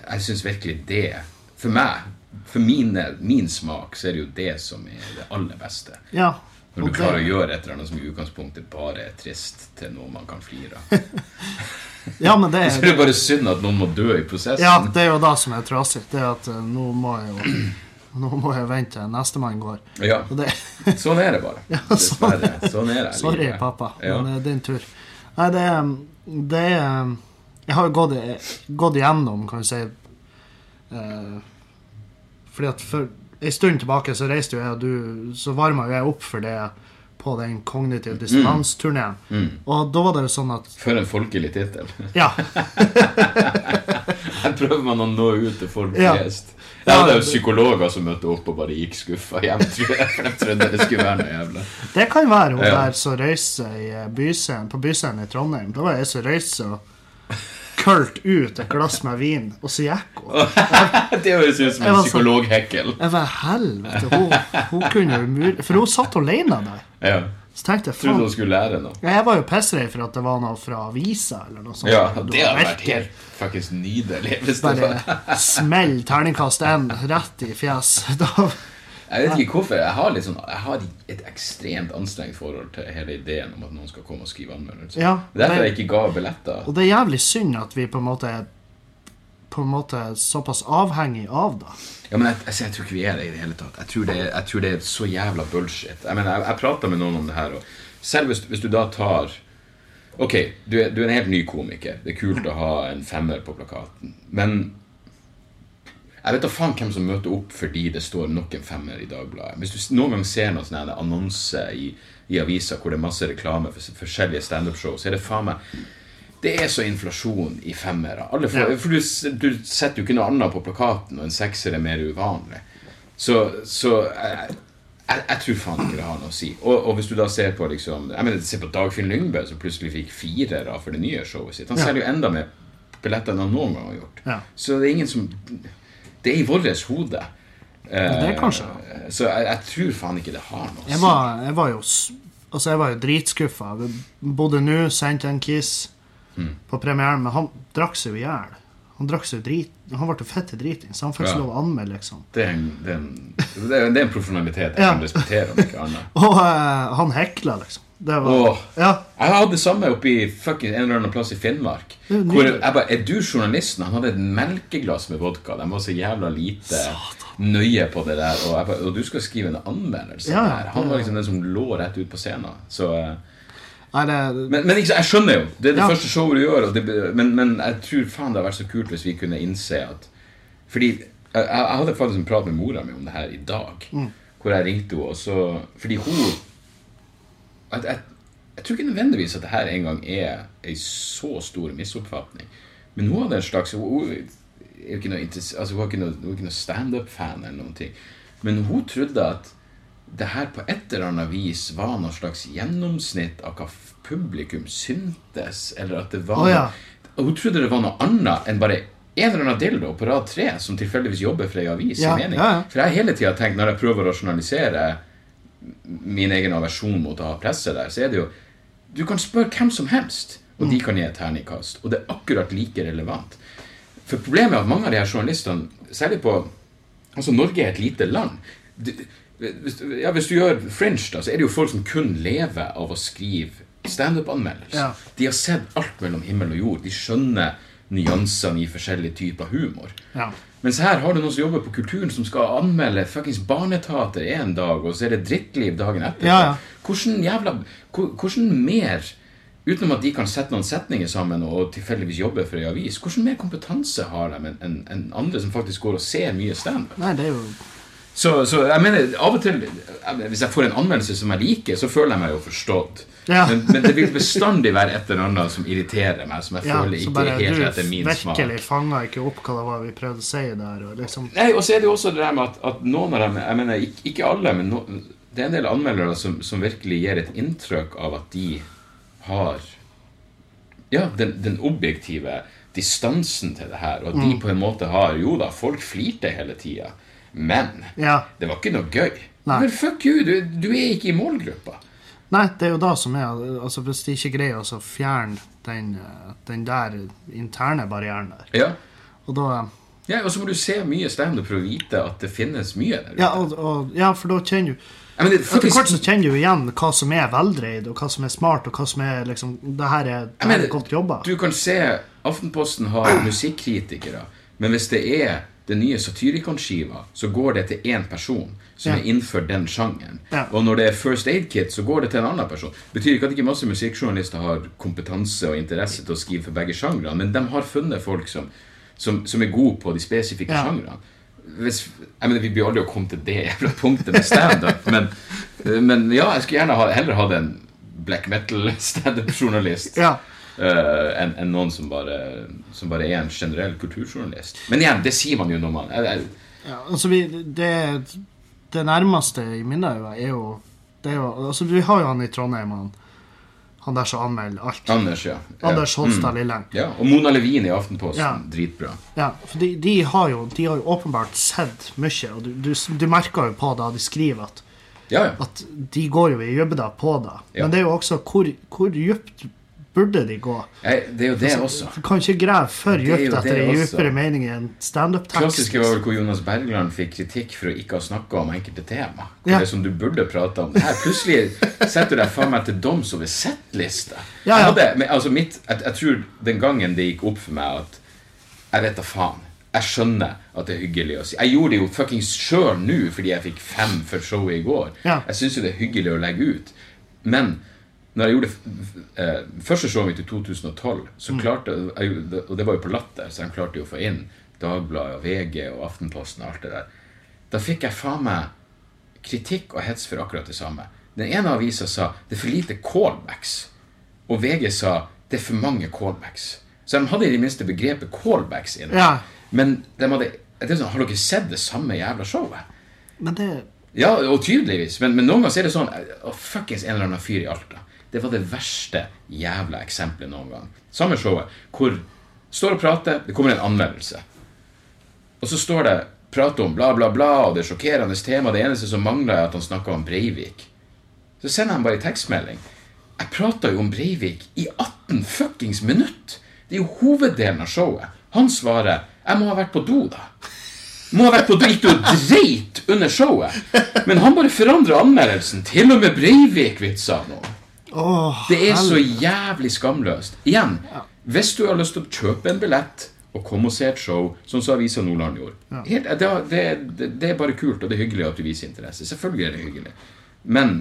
Jeg syns virkelig det For meg, for mine, min smak, så er det jo det som er det aller beste. ja. Når du du klarer å gjøre et eller annet som i utgangspunktet bare er trist, til noe man kan flire av. ja, men det Så er det bare synd at noen må dø i prosessen. Ja, det er jo det som er trasig. Det er at eh, nå må jeg jo Nå må jeg vente til nestemann går. Ja, det sånn er det bare. Dessverre. Sånn er det. Sorry, pappa, Ja. men det er din tur. Nei, det er, det er Jeg har jo gått, gått igjennom, kan du si eh, Fordi at for en stund tilbake så reiste jo jeg og du Så varma jo jeg opp for det på den kognitive dissonans-turneen. Mm. Og da var det jo sånn at For en folkelig tittel. Ja. Her prøver man å nå ut til folk Ja. flest. Det er jo psykologer som møtte opp og bare gikk skuffa hjem. For de trodde det skulle være noe jævla. Det kan være hun Ja. der som røyser byscenen, på Byscenen i Trondheim. Da var jeg som røyser og ut et glass med vin, og så gikk hun. Det høres ut som en psykologhekkel. Jeg var helvete. Hun, hun kunne jo mulig For hun satt alene der. Ja. Så tenkte jeg Trodde hun skulle lære noe. Jeg var jo pissredd for at det var noe fra avisa eller noe sånt. Ja, det hadde vært helt faktisk nydelig. Bare smell terningkast én rett i fjes. Da, Jeg vet ikke hvorfor. Jeg har, sånn, jeg har et ekstremt anstrengt forhold til hele ideen om at noen skal komme og skrive anmeldelser. Ja, er Derfor jeg ikke ga billetter. og det er jævlig synd at vi på en måte er på en måte såpass avhengig av det. Ja, men jeg, altså, jeg tror ikke vi er det i det hele tatt. Jeg tror det, jeg tror det er så jævla bullshit. Jeg mener, jeg, jeg prater med noen om det her, og selv hvis, hvis du da tar Ok, du er, du er en helt ny komiker. Det er kult å ha en femmer på plakaten. Men jeg vet da faen hvem som møter opp fordi det står nok en femmer i Dagbladet. Hvis du noen gang ser noen sånne annonser i, i avisa hvor det er masse reklame for forskjellige standup-show, så er det faen meg Det er så inflasjon i femmere. Alle for, Ja. For du, du setter jo ikke noe annet på plakaten, og en sekser er mer uvanlig. Så, så jeg, jeg, jeg tror faen ikke det har noe å si. Og, og hvis du da ser på liksom Jeg mener, se på Dagfinn Lyngbø, som plutselig fikk firere for det nye showet sitt. Han Ja. selger jo enda mer billetter enn han noen gang har gjort. Ja. Så det er ingen som Det er i vårt hode. Eh, det er kanskje. Så jeg, jeg tror faen ikke det har noe å Jeg si. var, jeg var jo Altså, jeg var jo dritskuffa. Bodde nå, sendte en kiss Mm. på premieren, men han drakk seg jo i hjel. Han drakk seg jo drit Han ble fette driting, så han fikk ikke Ja. lov å anmelde, liksom. Det er en, det er en, det er en profesjonalitet jeg Ja. kan respektere, om ikke annet. Og uh, han hekla, liksom. Det var Åh. Ja. Jeg hadde det samme oppe i fucking en eller annen plass i Finnmark. Hvor jeg bare, Er du journalisten? Han hadde et melkeglass med vodka. De var så jævla lite nøye på det der. Og, bare, og du skal skrive en anmeldelse Ja, der. Han var liksom den som lå rett ut på scenen. Så eh, Nei, det Men, men jeg skjønner jo. Det er det Ja. første showet du gjør. Det, men, men jeg tror faen det hadde vært så kult hvis vi kunne innse at Fordi jeg jeg hadde faktisk en prat med mora mi om det her i dag. Mm. Hvor jeg ringte henne, Fordi hun jeg, jeg, jeg tror ikke nødvendigvis at det her engang er ei så stor misoppfatning. Men hun hadde en slags Hun, er jo ikke noe, altså, hun ikke noe, noe standup-fan eller noen ting. Men hun trodde at det her på et eller annet vis var noe slags gjennomsnitt av hva publikum syntes, eller at det var oh, ja. Hun trodde det var noe annet enn bare en eller annen dildo på rad tre som tilfeldigvis jobber for ei avis. Ja, ja, ja. For jeg har hele tida tenkt, når jeg prøver å rasjonalisere min egen aversjon mot å ha presse der, så er det jo Du kan spørre hvem som helst, og Mm. de kan gi et terningkast. Og det er akkurat like relevant. For problemet er at mange av de her journalistene, særlig på Altså, Norge er et lite land. Du, hvis, ja, hvis du gjør Fringe, da, så er det jo folk som kun lever av å skrive standup-anmeldelser. Ja. De har sett alt mellom himmel og jord. De skjønner nyansene i forskjellige typer humor. Ja. Mens her har du noen som jobber på kulturen, som skal anmelde fuckings barneteater en dag, og så er det drittliv dagen etter. Ja, ja. Hvordan jævla Hvordan mer Utenom at de kan sette noen setninger sammen og tilfeldigvis jobbe for ei avis, hvordan mer kompetanse har de enn en, en andre som faktisk går og ser mye standup? Nei, det er jo Så, så jeg mener, av og til Hvis jeg får en anmeldelse som jeg liker, så føler jeg meg jo forstått. Ja. Men, men det vil bestandig være et eller annet som irriterer meg, som jeg ja, føler ikke bare er helt etter min smak. Du virkelig fanga ikke opp hva det var vi prøvde å si der. Og liksom Nei, og så er det jo også det der med at, at noen av dem Jeg mener, ikke, ikke alle, men no, det er en del anmeldere som, som virkelig gir et inntrykk av at de har Ja, den, den objektive distansen til det her, og at de Mm. på en måte har Jo da, folk flirte hele tida, men Ja. det var ikke noe gøy. Nei. Men fuck you, du, du er ikke i målgruppa. Nei, det er jo da som er altså Hvis de ikke greier å fjerne den, den der interne barrieren der, Ja. og da ja, Og så må du se mye standup for å vite at det finnes mye der ute. Ja, og, og, ja for da kjenner du ja, mener, Etter faktisk- hvert så kjenner du igjen hva som er veldreid, og hva som er smart, og hva som er liksom Det her er, det her er godt jobba. Du kan se Aftenposten har musikkritikere, men hvis det er den nye Satyricon-skiva, så går det til én person som Ja. er innenfor den sjangeren. Ja. Og når det er First Aid Kit, så går det til en annen person. Betyr ikke at ikke masse musikkjournalister har kompetanse og interesse til å skrive for begge sjangrene, men de har funnet folk som, som, som er gode på de spesifikke Ja. sjangrene. Hvis, jeg mener, Vi blir aldri å komme til det jævla punktet med standup, men, men ja, jeg skulle gjerne ha, heller hatt en black metal-standup-journalist Ja. Eh, enn en noen som bare, som bare er en generell kulturjournalist. Men igjen, det sier man jo når man jeg, jeg, ja altså vi, det, det nærmeste i mine øyne er jo det er jo, altså Vi har jo han i Trondheim, han, han der som anmelder alt. Anders, ja. Anders Holstad Mm. Lilleng. Ja, Og Mona Levin i Aftenposten. Ja. Dritbra. Ja, for de, de, har jo, de har jo åpenbart sett mye, og du, du, du merker jo på da de skriver at, Ja, ja. at de går jo i dybden på det. Ja. Men det er jo også hvor, hvor dypt burde de gå? Jeg, det er jo det også. Du kan ikke grave for dypt etter en dypere mening i en standup-tekst. Klassiske var vel hvor Jonas Bergland fikk kritikk for å ikke ha snakka om enkelte tema. Ja. Det som du burde prate om. Her plutselig setter du deg faen meg til doms over settliste. Ja, ja. Jeg, altså mitt, jeg, jeg tror den gangen det gikk opp for meg at Jeg vet da faen. Jeg skjønner at det er hyggelig å si. Jeg gjorde det jo fuckings sjøl nå fordi jeg fikk fem for showet i går. Jeg syns jo det er hyggelig å legge ut. Men når jeg gjorde eh, første showet mitt i 2012, så Mm. klarte jeg, Og det var jo på Latter, så de klarte jo å få inn Dagbladet og VG og Aftenposten og alt det der. Da fikk jeg faen meg kritikk og hets for akkurat det samme. Den ene avisa sa det er for lite callbacks. Og VG sa det er for mange callbacks. Så de hadde i det minste begrepet callbacks inne. Ja. Men de hadde, det er sånn, har dere sett det samme jævla showet? Men det Ja, og tydeligvis. Men, men noen ganger er det sånn oh, fuckings en eller annen fyr i Alta. Det var det verste jævla eksempelet noen gang. Samme showet. Hvor står og prater, det kommer en anmeldelse. Og så står det prater om bla, bla, bla, og det er sjokkerende tema. Det eneste som mangler, er at han snakker om Breivik. Så sender han bare en tekstmelding. Jeg prata jo om Breivik i 18 fuckings minutt! Det er jo hoveddelen av showet. Han svarer 'Jeg må ha vært på do', da. Må ha vært på do, gikk du og dreit under showet? Men han bare forandrer anmeldelsen. Til og med Breivik-vitser nå. Åh, Det er så jævlig skamløst. Igjen, hvis du har lyst til å kjøpe en billett og komme og se et show, sånn som Avisa Nordland gjorde Helt, det, det, det, det er bare kult, og det er hyggelig at du viser interesse. Selvfølgelig er det hyggelig. Men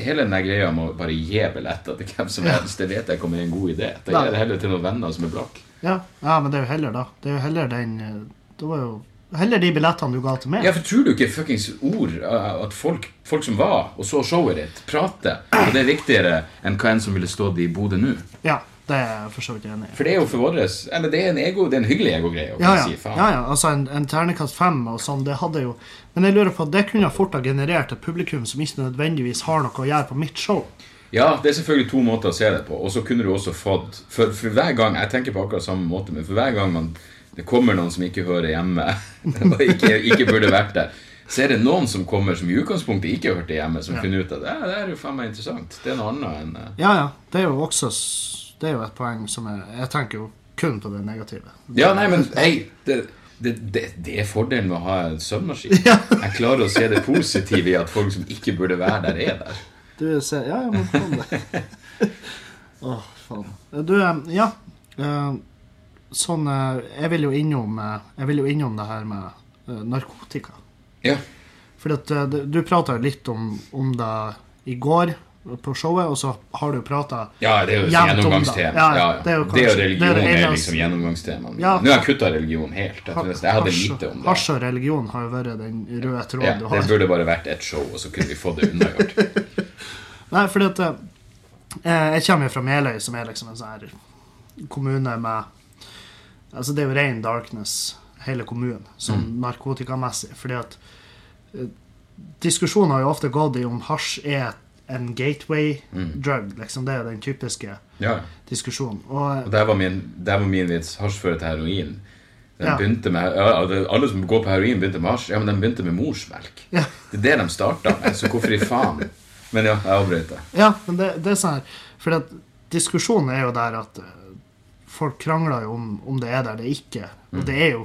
hele den greia med å bare gi billetter til hvem som helst, det vet jeg ikke om er en god idé. Nei. gir det heller til noen venner som er blakke. Ja, ja, men det er jo heller da. Det er jo heller den eh, Det var jo heller de billettene du ga til meg. Ja, for tror du ikke fuckings ord uh, at folk, folk som var og så showet ditt, prater, og det er viktigere enn hva enn som ville stått i Bodø nå? Ja, det er jeg for så vidt enig i. For det er jo for våres Eller det er en ego, det er en hyggelig egogreie Ja, ja. si faen. ja, ja. Altså en, en ternekast fem og sånn, det hadde jo Men jeg lurer på, det kunne fort ha generert et publikum som ikke nødvendigvis har noe å gjøre på mitt show. Ja, det er selvfølgelig to måter å se det på. Og så kunne du også fått For, for hver gang Jeg tenker på akkurat samme måte, men for hver gang man, det kommer noen som ikke hører hjemme, og ikke, ikke burde vært der, så er det noen som kommer som i utgangspunktet ikke hørte hjemme, som finner ut at ja, det er jo faen meg interessant. Det er noe annet enn uh... Ja, ja. Det er jo også Det er jo et poeng som er Jeg tenker jo kun på det negative. Ja, nei, men hei, det, det, det, det er fordelen med å ha en søvnmaskin. Jeg klarer å se det positive i at folk som ikke burde være der, er der. Du ser Ja, ja, men faen det. å, faen. Du, eh, ja. eh, Sånn eh, Jeg vil jo innom eh, vil jo innom det her med eh, narkotika. Ja. Fordi at du prata litt om, om det i går på showet, og så har du prata Ja, det er jo gjennomgangstema. Ja, Ja, det er jo det, og religion det er er, liksom gjennomgangstema. Ja. Nå har jeg kutta religion helt. Jeg, jeg hadde lite om det. Hasj og religion har jo vært den røde tråden Ja, du det burde bare vært ett show, og så kunne vi fått det unnagjort. Nei, fordi at Jeg kommer jo fra Meløy, som er liksom en sånn her kommune med Altså, det er jo ren darkness, hele kommunen, sånn Mm. narkotikamessig. Fordi at eh, Diskusjonen har jo ofte gått i om hasj er en gateway Mm. drug. liksom Det er den typiske Ja. diskusjonen. Og Og der var min, der var min vits. Hasj fører til heroin. Den Ja. med, Alle som går på heroin, begynte med hasj. Ja, men de begynte med morsmelk. Ja. Det er det de starta med, så hvorfor i faen? Men ja, jeg avbrøt det. Ja, men det, det er sånn her For diskusjonen er jo der at eh, folk krangler jo om, om det er der det ikke. Og det er jo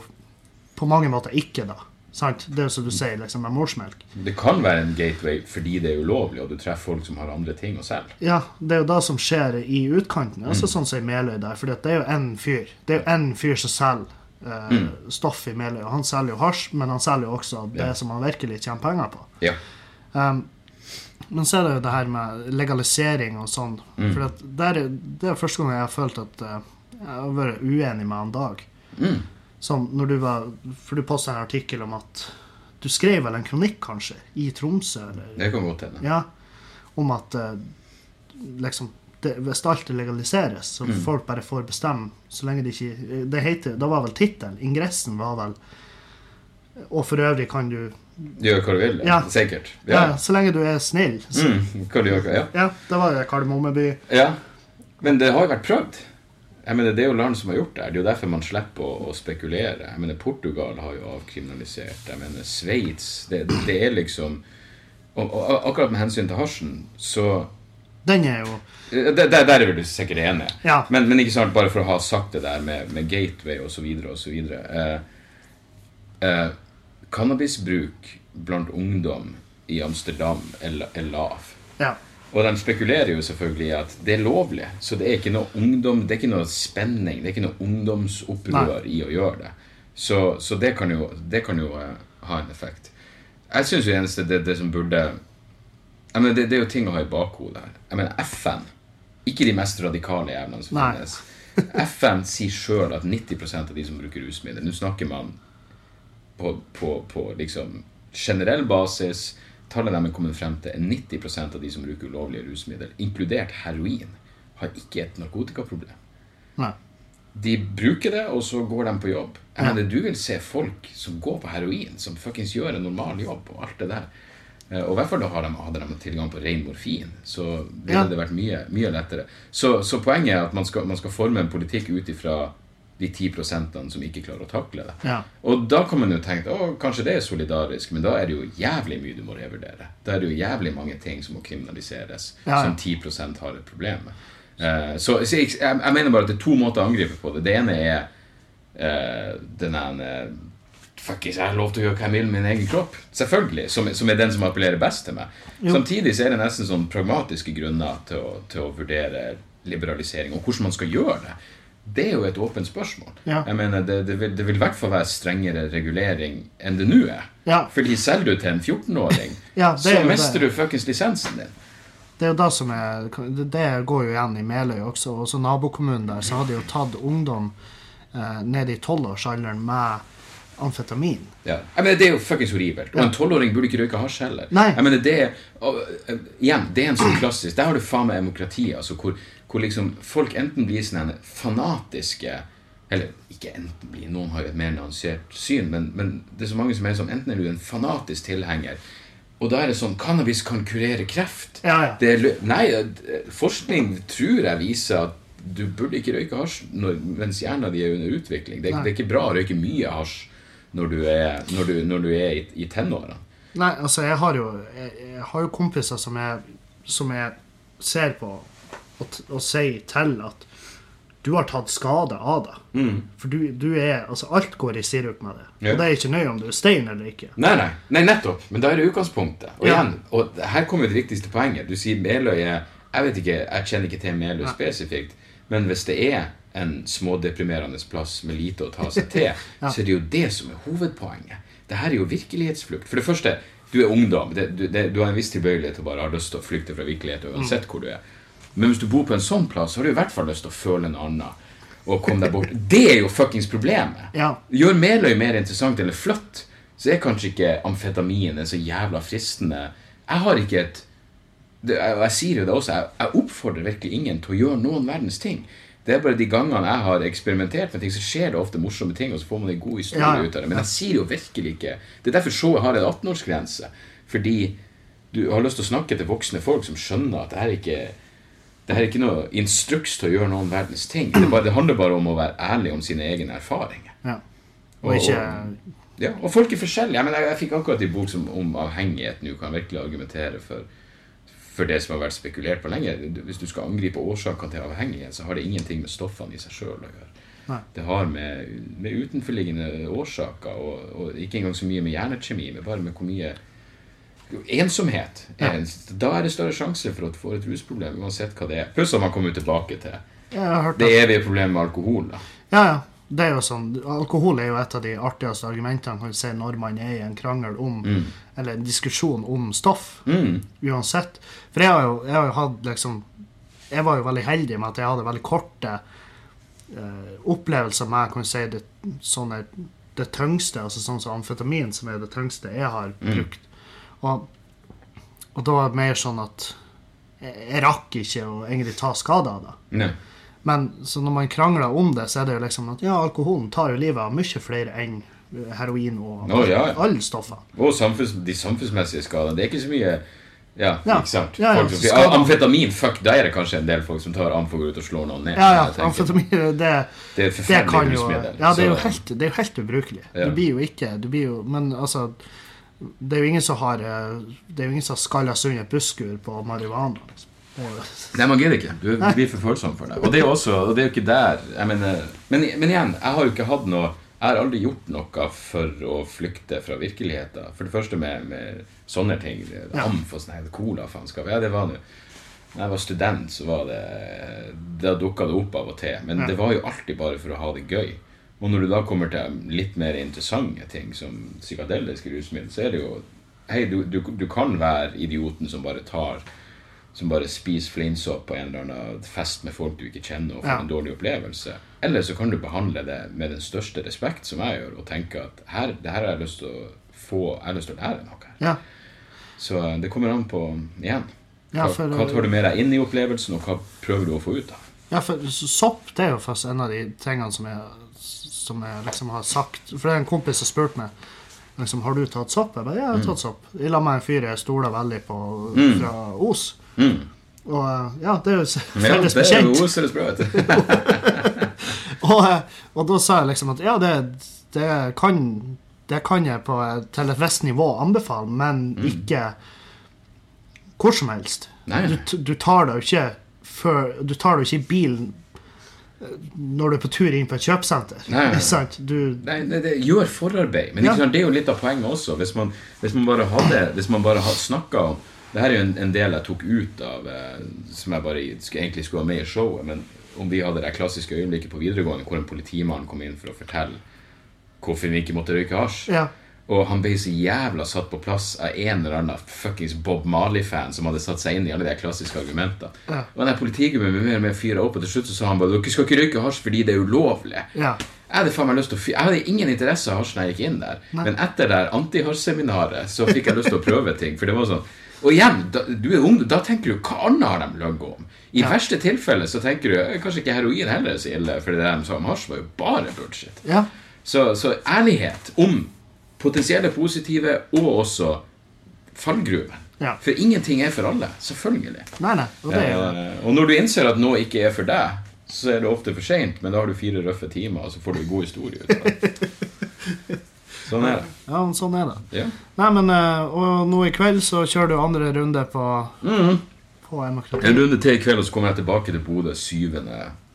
på mange måter ikke, da. Sant? Det er jo som du sier, liksom med morsmelk. Det kan være en gateway fordi det er ulovlig, og du treffer folk som har andre ting å selge. Ja, det er jo det som skjer i utkanten. Altså sånn som i Meløy der. For det er jo én fyr. Det er jo én fyr som selger eh, stoff i Meløy. Og han selger jo hasj, men han selger jo også det Ja. som han virkelig tjener penger på. Ja. Um, men så er det jo det her med legalisering og sånn. For at der, er- det er første gang jeg har følt at eh, jeg har vært uenig med han Dag. Mm. Som når du var For du posta en artikkel om at Du skrev vel en kronikk, kanskje, i Tromsø? Eller, Det kan godt hende. ja, om at eh, liksom det, Hvis alt legaliseres, så Mm. folk bare får bestemme så lenge de ikke Det heter Da var vel tittelen. Ingressen var vel Og for øvrig kan du Gjøre hva du vil. Ja. Sikkert. ja. Ja. så lenge du er snill. Så, Mm, hva du gjør, ja. Ja, det var Kardemommeby. ja. Men det har jo vært prøvd. Jeg mener, Det er jo land som har gjort det. Det er jo derfor man slipper å, å spekulere. Jeg mener, Portugal har jo avkriminalisert. Jeg mener, Sveits det, det er liksom og, og akkurat med hensyn til hasjen, så Den er jo Der, der, er vi sikkert enige. Ja. Men, men ikke sant, bare for å ha sagt det der med, med gateway osv. osv. Eh, eh, cannabisbruk blant ungdom i Amsterdam er, er lav. Ja. Og de spekulerer jo selvfølgelig i at det er lovlig. Så det er ikke noe ungdom, det er ikke noe spenning, det er ikke noe ungdomsopprør i å gjøre det. Så, så det kan jo, det kan jo eh, ha en effekt. Jeg syns jo eneste det, det som burde mener, det, det er jo ting å ha i bakhodet her. Jeg mener, FN, ikke de mest radikale jævlene som Nei. finnes. FN sier sjøl at 90% av de som bruker rusmidler Nå snakker man på, på, på liksom generell basis. Tallet de er kommet frem til, er 90% av de som bruker ulovlige rusmidler, inkludert heroin, har ikke et narkotikaproblem. Nei. De bruker det, og så går de på jobb. Jeg mener, Du vil se folk som går på heroin, som fuckings gjør en normal jobb, og alt det der. Eh, Og i hvert fall da har de, hadde de tilgang på ren morfin, så ville Ja. det vært mye, mye lettere. Så, så poenget er at man skal, man skal forme en politikk ut ifra de 10% som ikke klarer å takle det. Ja. Og da kan man jo tenke at kanskje det er solidarisk, men da er det jo jævlig mye du må revurdere. Da er det jo jævlig mange ting som må kriminaliseres, Ja, ja. som 10% har et problem med. Uh, så så jeg, jeg, jeg mener bare at det er to måter å angripe på det. Det ene er uh, den ene Fuckings, jeg har lov til å gjøre hva jeg vil med min egen kropp. Selvfølgelig. Som, som er den som appellerer best til meg. Jo. Samtidig så er det nesten sånn pragmatiske grunner til å, til å vurdere liberalisering, og hvordan man skal gjøre det. Det er jo et åpent spørsmål. Ja. Jeg mener, det, det, vil, det vil i hvert fall være strengere regulering enn det nå er. Ja. Fordi selger du til en 14-åring, Ja, så mister det. du fuckings lisensen din. Det er jo det som er Det går jo igjen i Meløy også. Også nabokommunen der så hadde jo tatt ungdom eh, ned i tolvårsalderen med amfetamin. Ja. Jeg mener, Det er jo fuckings horribelt. Og en tolvåring burde ikke røyke hasj heller. Nei. Jeg mener, det er, og, eh, igjen, det er en sånn klassisk Der har du faen meg demokrati, altså, hvor, hvor liksom folk enten blir sånn fanatiske Eller ikke enten blir, noen har jo et mer nyansert syn, men, men det er så mange som er sånn Enten er du en fanatisk tilhenger, og da er det sånn Cannabis kan kurere kreft. Ja, ja. Det nei, forskning tror jeg viser at du burde ikke røyke hasj når, mens hjernen din er under utvikling. Det, det er ikke bra å røyke mye hasj når du er, når du, når du er i, i tenårene. Nei, altså, jeg har jo, jeg, jeg har jo kompiser som jeg, som jeg ser på og, å si til at du har tatt skade av det. For du, du er Altså, alt går i sirup med det. Ja. Og det er ikke nøye om du er stein eller ikke. Nei, nei, nei, nettopp. Men da er det utgangspunktet. Og Ja. igjen, og her kommer det viktigste poenget. Du sier Meløy er Jeg vet ikke, jeg kjenner ikke til Meløy spesifikt, men hvis det er en smådeprimerende plass med lite å ta seg til, så er det jo det som er hovedpoenget. Det her er jo virkelighetsflukt. For det første, du er ungdom. Det, du, det, du har en viss tilbøyelighet til å bare ha lyst til å flykte fra virkeligheten uansett hvor du er. Men hvis du bor på en sånn plass, så har du i hvert fall lyst til å føle en annen. Og komme deg bort. Det er jo fuckings problemet. Ja. Gjør Meløy mer interessant eller flott, så er kanskje ikke amfetamin en så jævla fristende Jeg har ikke et det, jeg, jeg sier jo det også, jeg, jeg oppfordrer virkelig ingen til å gjøre noen verdens ting. Det er bare de gangene jeg har eksperimentert med ting, så skjer det ofte morsomme ting, og så får man en god historie Ja, ut av det. Men jeg sier jo virkelig ikke Det er derfor showet har en 18-årsgrense. Fordi du har lyst til å snakke til voksne folk som skjønner at det her er ikke det er ikke noe instruks til å gjøre noen verdens ting. Det, bare, det handler bare om å være ærlig om sine egne erfaringer. Ja. Og ikke Ja, og folk er forskjellige. Jeg, mener, jeg, jeg fikk akkurat en bok som, om avhengighet nå. Kan virkelig argumentere for, for det som har vært spekulert på lenge. Hvis du skal angripe årsakene til avhengighet, så har det ingenting med stoffene i seg sjøl å gjøre. Nei. Det har med, med utenforliggende årsaker, og, og ikke engang så mye med hjernekjemi, men bare med hvor mye Ensomhet. Er, en- Da er det større sjanse for at du får et rusproblem, uansett hva det er. Pluss at man kommer tilbake til det evige problemet med alkohol. da. Ja, ja. Det er jo sånn, Alkohol er jo et av de artigste argumentene kan si, når man er i en krangel om Eller en diskusjon om stoff. Mm. Uansett. For jeg har jo, jeg har jo hatt liksom Jeg var jo veldig heldig med at jeg hadde veldig korte eh, opplevelser med kan si, det, sånne, det tyngste, altså sånn som amfetamin, som er det tyngste jeg har brukt. Og, og da var det mer sånn at jeg, rakk ikke å egentlig ta skade av det. Nei. Men så når man krangler om det, så er det jo liksom at ja, alkoholen tar jo livet av mye flere enn heroin og Å, ja, ja. alle stoffer. Og samfunns, de samfunnsmessige skadene. Det er ikke så mye Ja, Ja. ikke sant? Ja, ja, som sier, skader. "Ah, Amfetamin, fuck, da er det kanskje en del folk som tar amf og går ut og slår noen ned. Ja, ja, amfetamin, det, Det er det kan jo. Ja, det er jo helt, det er jo helt ubrukelig. Du blir jo ikke du blir jo, Men altså Det er jo ingen som har eh, Det er jo ingen som har skalla sund et busskur på marihuana. Liksom. Nei, man gidder ikke. Du blir for følsom for det. Og det er jo også, og det er jo ikke der jeg mener, men, men igjen, jeg har jo ikke hatt noe Jeg har aldri gjort noe for å flykte fra virkeligheten. For det første med, med sånne ting. Amf og sånn cola, faenskap. Ja, det var nå Når jeg var student, så var det Da dukka det opp av og til. Men det var jo alltid bare for å ha det gøy. Og når du da kommer til litt mer interessante ting, som psykadeliske rusmidler, så er det jo Hei, du, du, du kan være idioten som bare tar Som bare spiser fleinsopp på en eller annen fest med folk du ikke kjenner, og får Ja. en dårlig opplevelse. Eller så kan du behandle det med den største respekt, som jeg gjør, og tenke at her, det her har jeg lyst til å få Jeg har lyst til å lære noe. ja. Så det kommer an på Igjen. Ja, Hva, for, hva tar du med deg inn i opplevelsen, og hva prøver du å få ut av? Ja, for sopp det er jo først en av de tingene som jeg, som jeg liksom har sagt. For det er en kompis som spurte meg liksom, har du tatt sopp. Jeg bare, ja, jeg har tatt sopp. I lag med en fyr jeg stoler veldig på Mm. fra Os. Mm. Og eh, ja, det er jo s- Ja, det er jo bekjent. Bra, vet du. Og, eh, og da sa jeg liksom at ja, det, det kan det kan jeg på, til et visst nivå anbefale, men ikke hvor som helst. Du, du tar det jo ikke før Du tar det jo ikke i bilen eh, når du er på tur inn på et kjøpesenter. Nei, nei, nei. Du, Nei, det, det gjør forarbeid. Men Ja. det er jo litt av poenget også. Hvis man, hvis man bare hadde Hvis man bare snakka om Det her er jo en, en del jeg tok ut av eh, Som jeg bare egentlig skulle ha med i showet. Men om vi hadde det klassiske øyeblikket på videregående hvor en politimann kom inn for å fortelle hvorfor vi ikke måtte røyke hasj. ja. Og han ble så jævla satt på plass av en eller annen fuckings Bob Marley-fan som hadde satt seg inn i alle de klassiske argumentene. Ja. Og den politigubben ble mer og mer fyra opp, og til slutt så sa han bare dere skal ikke røyke hasj fordi det er ulovlig. ja. Jeg hadde faen meg lyst til å fy- Jeg hadde ingen interesse av hasj når jeg gikk inn der. Nei. Men etter det antihasjseminaret så fikk jeg lyst til å prøve ting. For det var sånn Og igjen, da, du er ung, da tenker du hva annet har de løyet om? I Ja. verste tilfelle så tenker du eh, kanskje ikke heroin heller er så ille, for det de sa om hasj, var jo bare bullshit. ja. Så, så ærlighet om potensielle positive og også fallgruven. Ja. For ingenting er for alle. Selvfølgelig. Nei, nei. Og det er Eh, og når du innser at noe ikke er for deg, så er det ofte for seint, men da har du fire røffe timer, og så får du en god historie ut av det. Sånn er det. Ja, men sånn er det. Ja. Nei, men eh, Og nå i kveld så kjører du andre runde på, mm. på. En runde til i kveld, og så kommer jeg tilbake til Bodø 7.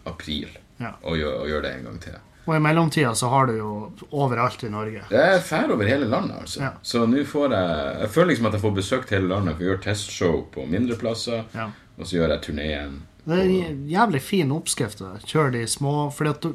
april Ja. og gjør, og gjør det en gang til. Og i mellomtida så har du jo overalt i Norge. Det er fær over hele landet, altså. Ja. Så nå får jeg Jeg føler liksom at jeg får besøkt hele landet. For jeg gjør testshow på mindre plasser, Ja. og så gjør jeg turneen. Det er en jævlig fin oppskrift. Kjør de små du,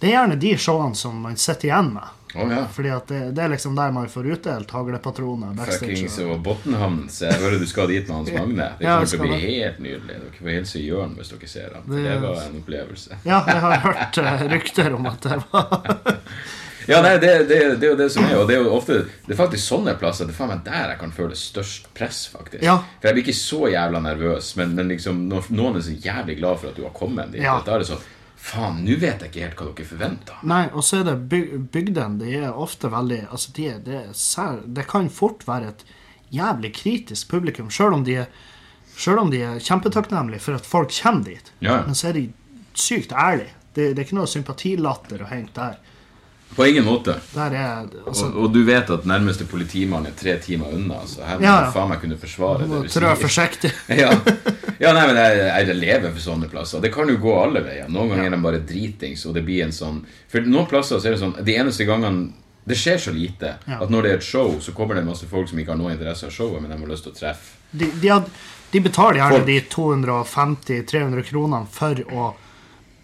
Det er gjerne de showene som man sitter igjen med. Å ja. Fordi at det, det er liksom der man får utdelt haglepatroner. Fuckings og- Botnhamn. Så jeg hører du skal dit med Hans Magne. Det kommer jeg til å bli helt nydelig. Dere får hilse Jørn hvis dere ser ham. Det- det var en opplevelse. Ja, jeg har hørt eh, rykter om at det var Ja, nei, det, det, det er jo det som er, og det er jo ofte Det er faktisk sånne plasser Det er faen meg der jeg kan føle størst press, faktisk. Ja. For jeg blir ikke så jævla nervøs, men, men liksom når noen er så jævlig glad for at du har kommet dit, Ja. da er det sånn Faen, nå vet jeg ikke helt hva dere forventer. Nei, og så er det byg bygdene. De er ofte veldig Altså, de det, er sær, det kan fort være et jævlig kritisk publikum, sjøl om de er selv om de er kjempetakknemlige for at folk kommer dit. Ja. Men så er de sykt ærlige. Det, det er ikke noe sympatilatter å hente der. På ingen måte. Er altså, Og, og du vet at nærmeste politimann er tre timer unna, så her må Ja, ja. faen meg kunne forsvare det du trå sier. forsiktig. ja. ja, nei, men jeg, jeg lever for sånne plasser. Det kan jo gå alle veier. Noen ganger er de bare dritings, og det blir en sånn For noen plasser så er det sånn De eneste gangene Det skjer så lite Ja. at når det er et show, så kommer det masse folk som ikke har noe interesse av showet, men de har lyst til å treffe. De, de, had, de betaler gjerne de 250-300 kronene for å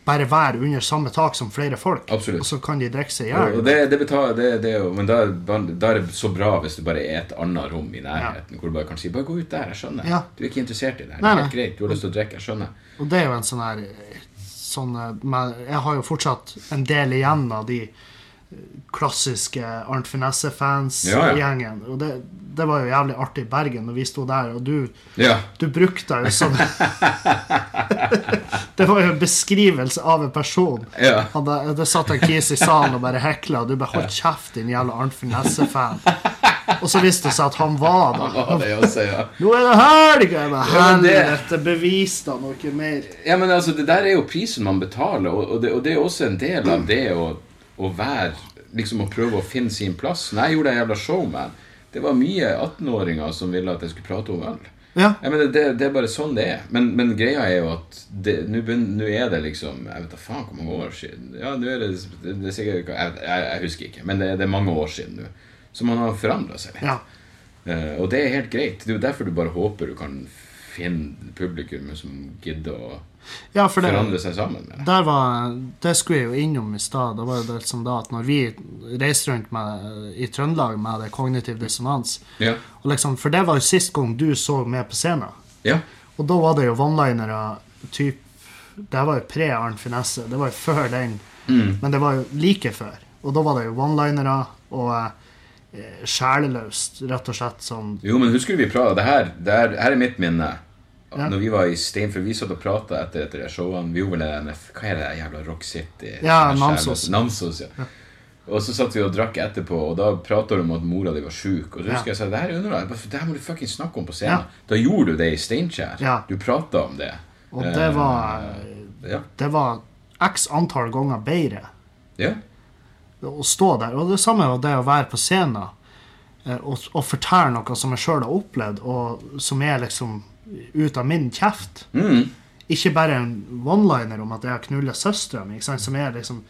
bare være under samme tak som flere folk. Absolutt. Og så kan de drikke seg i hjel. det, det betaler, det, det Men da, da er det så bra hvis du bare er et annet rom i nærheten, hvor du bare kan si 'Bare gå ut der, jeg skjønner'. Ja. Du er ikke interessert i det her. Nei, det er greit. Du har lyst til å drikke, jeg skjønner. Og det er jo en sånn her sånn, Jeg har jo fortsatt en del igjen av de eh, klassiske Arnt Finesse-fans-gjengen. Ja, Og det, det var jo jævlig artig i Bergen når vi sto der, og du, Ja. du brukte jo som Det var jo en beskrivelse av en person. Ja. Han Det satt en kis i salen og bare hekla, og du bare holdt kjeft, din jævla Arnfinn Finesse-fan. Og så viste det seg at han var der. var det også, ja. Nå er det helg! Jeg bare, Ja, Helvete, bevis da noe mer. Ja, men altså, det der er jo prisen man betaler, og, og, det, og det er også en del av det å, å være Liksom å prøve å finne sin plass. Når jeg gjorde det jævla showman, det var mye 18-åringer som ville at jeg skulle prate om øl. Ja. Jeg mener, det, det er bare sånn det er. Men, men greia er jo at nå er det liksom Jeg vet da faen hvor mange år siden. Ja, nå er det, det er sikkert jeg, jeg, jeg husker ikke, men det, det er mange år siden nå. Så man har forandra seg litt. ja. Uh, og det er helt greit. Det er jo derfor du bare håper du kan finne publikum som gidder å Ja, for det, forandre seg sammen med det. var, det skulle jeg jo innom i stad. Det var det som da at når vi reiste rundt med, i Trøndelag med det kognitiv dissonans Ja. og liksom, For det var jo sist gang du så med på scenen. ja. Og da var det jo one-linere typ Det var jo pre-Arnt Finesse. Det var jo før den. Mm. Men det var jo like før. Og da var det jo one-linere og eh, sjeleløst, rett og slett sånn Jo, men husker du vi prata Det det her er mitt minne. Ja. Når vi var i Stein, for vi satt og prata etter, etter showene. Vi gjorde vel en Hva er det jævla Rock City? Ja, Namsos. Namsos, ja. Og så satt vi og drakk etterpå, og da prata du om at mora di var sjuk. Og så husker Ja. jeg sa det her er underlag, det her må du fucking snakke om på scenen. Ja. Da gjorde du det i Steinkjer. Ja. Du prata om det. Og det var uh, Ja. Det var x antall ganger bedre ja. å stå der. Og det samme var det å være på scenen eh, og, og fortelle noe som jeg sjøl har opplevd, og som er liksom ut av min kjeft. Mm. Ikke bare en one-liner om at jeg har knulla søstera mi, som er liksom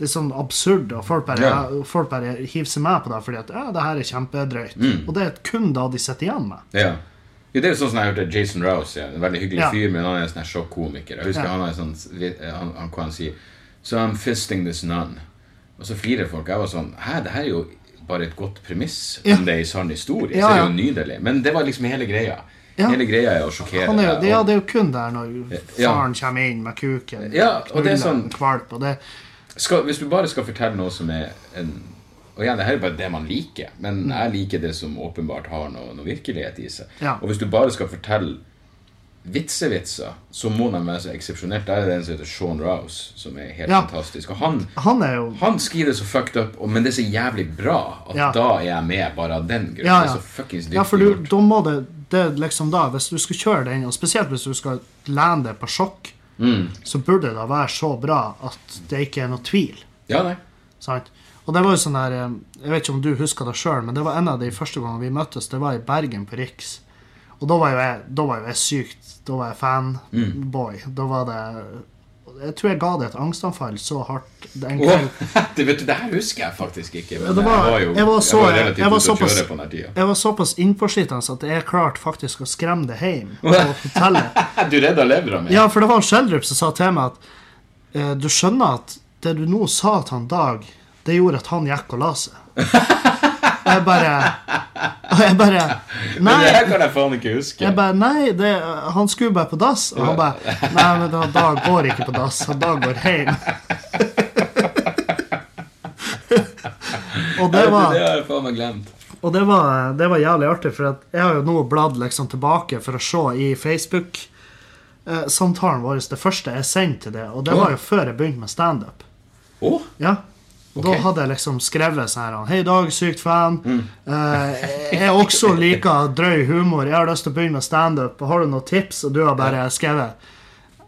det er sånn absurd, og folk bare, Ja. folk bare hiver seg med på det fordi at ja, det her er kjempedrøyt. Mm. Og det er kun da de sitter igjen med. Ja. ja. Det er jo sånn som jeg hørte Jason Rouse, ja. en veldig hyggelig Ja. fyr, men han er en sånn sjokkomiker. Jeg husker han har en sånn han, han, han sier So I'm fisting this nun. Og så flirer folk. Jeg var sånn Hæ, det her er jo bare et godt premiss om det er en sann historie. Ja, Så det er jo nydelig. Men det var liksom hele greia. Ja. Hele greia er å sjokkere Han er, det, ja, det er jo kun der når faren kommer inn med kuken, Ja, og det er sånn- kvalp, og det skal, hvis du bare skal fortelle noe som er en Og igjen, det her er bare det man liker, men jeg liker det som åpenbart har noe, noe virkelighet i seg. Ja. Og hvis du bare skal fortelle vitsevitser, så må de være så eksepsjonelt. Der er det en som heter Sean Rouse, som er helt Ja. fantastisk. Og han, Han jo han skriver det så fucked up, men det er så jævlig bra at Ja. da er jeg med bare av den grunn. Ja, Det er så fuckings Ja, for du, da må det, det liksom da, Hvis du skal kjøre den, og spesielt hvis du skal lene deg på sjokk, Mm. så burde det da være så bra at det ikke er noe tvil. Ja, nei. Sant? Og det var jo sånn der eh, Jeg vet ikke om du husker det sjøl, men det var en av de første gangene vi møttes. Det var i Bergen, på Riks. Og da var jo jeg, da var jeg sykt. Da var jeg fanboy. Da var det Jeg tror jeg ga det et angstanfall så hardt den kvelden. Oh, det, vet du, det her husker jeg faktisk ikke. Men var- jeg var jo jeg var så- relativt jeg var ute å såpass- kjøre på den tida. Jeg var såpass innpåsliten at jeg klarte faktisk å skremme det hjem på hotellet. Du redda levra mi. Ja, for det var en Schjelderup som sa til meg at eh, du skjønner at det du nå sa til han Dag, det gjorde at han gikk og la seg. Og jeg bare Og jeg bare Nei. det her kan jeg faen ikke huske. Jeg bare, nei, det, han skulle bare på dass. Og han bare Nei, men da- Dag går ikke på dass. Han Dag går hjem. og det var Det har jeg faen meg glemt. Og det var, det var jævlig artig, for jeg har jo nå bladd liksom tilbake for å se i Facebook-samtalen vår, det første jeg sendte til det, og det var jo før jeg begynte med standup. Oh? Ja. Og Da hadde jeg liksom skrevet sånn her Hei, Dag, sykt fan. Mm. Uh, jeg også liker drøy humor. Jeg har lyst til å begynne med standup. Har du noen tips? Og du har bare skrevet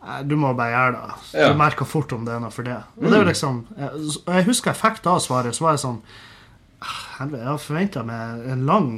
«Eh, Du må bare gjøre det. Ja. Du merker fort om det er noe for det. Og det er jo liksom jeg, og jeg husker jeg fikk da svaret, så var jeg sånn «Ah, Helvete, jeg har forventa meg en lang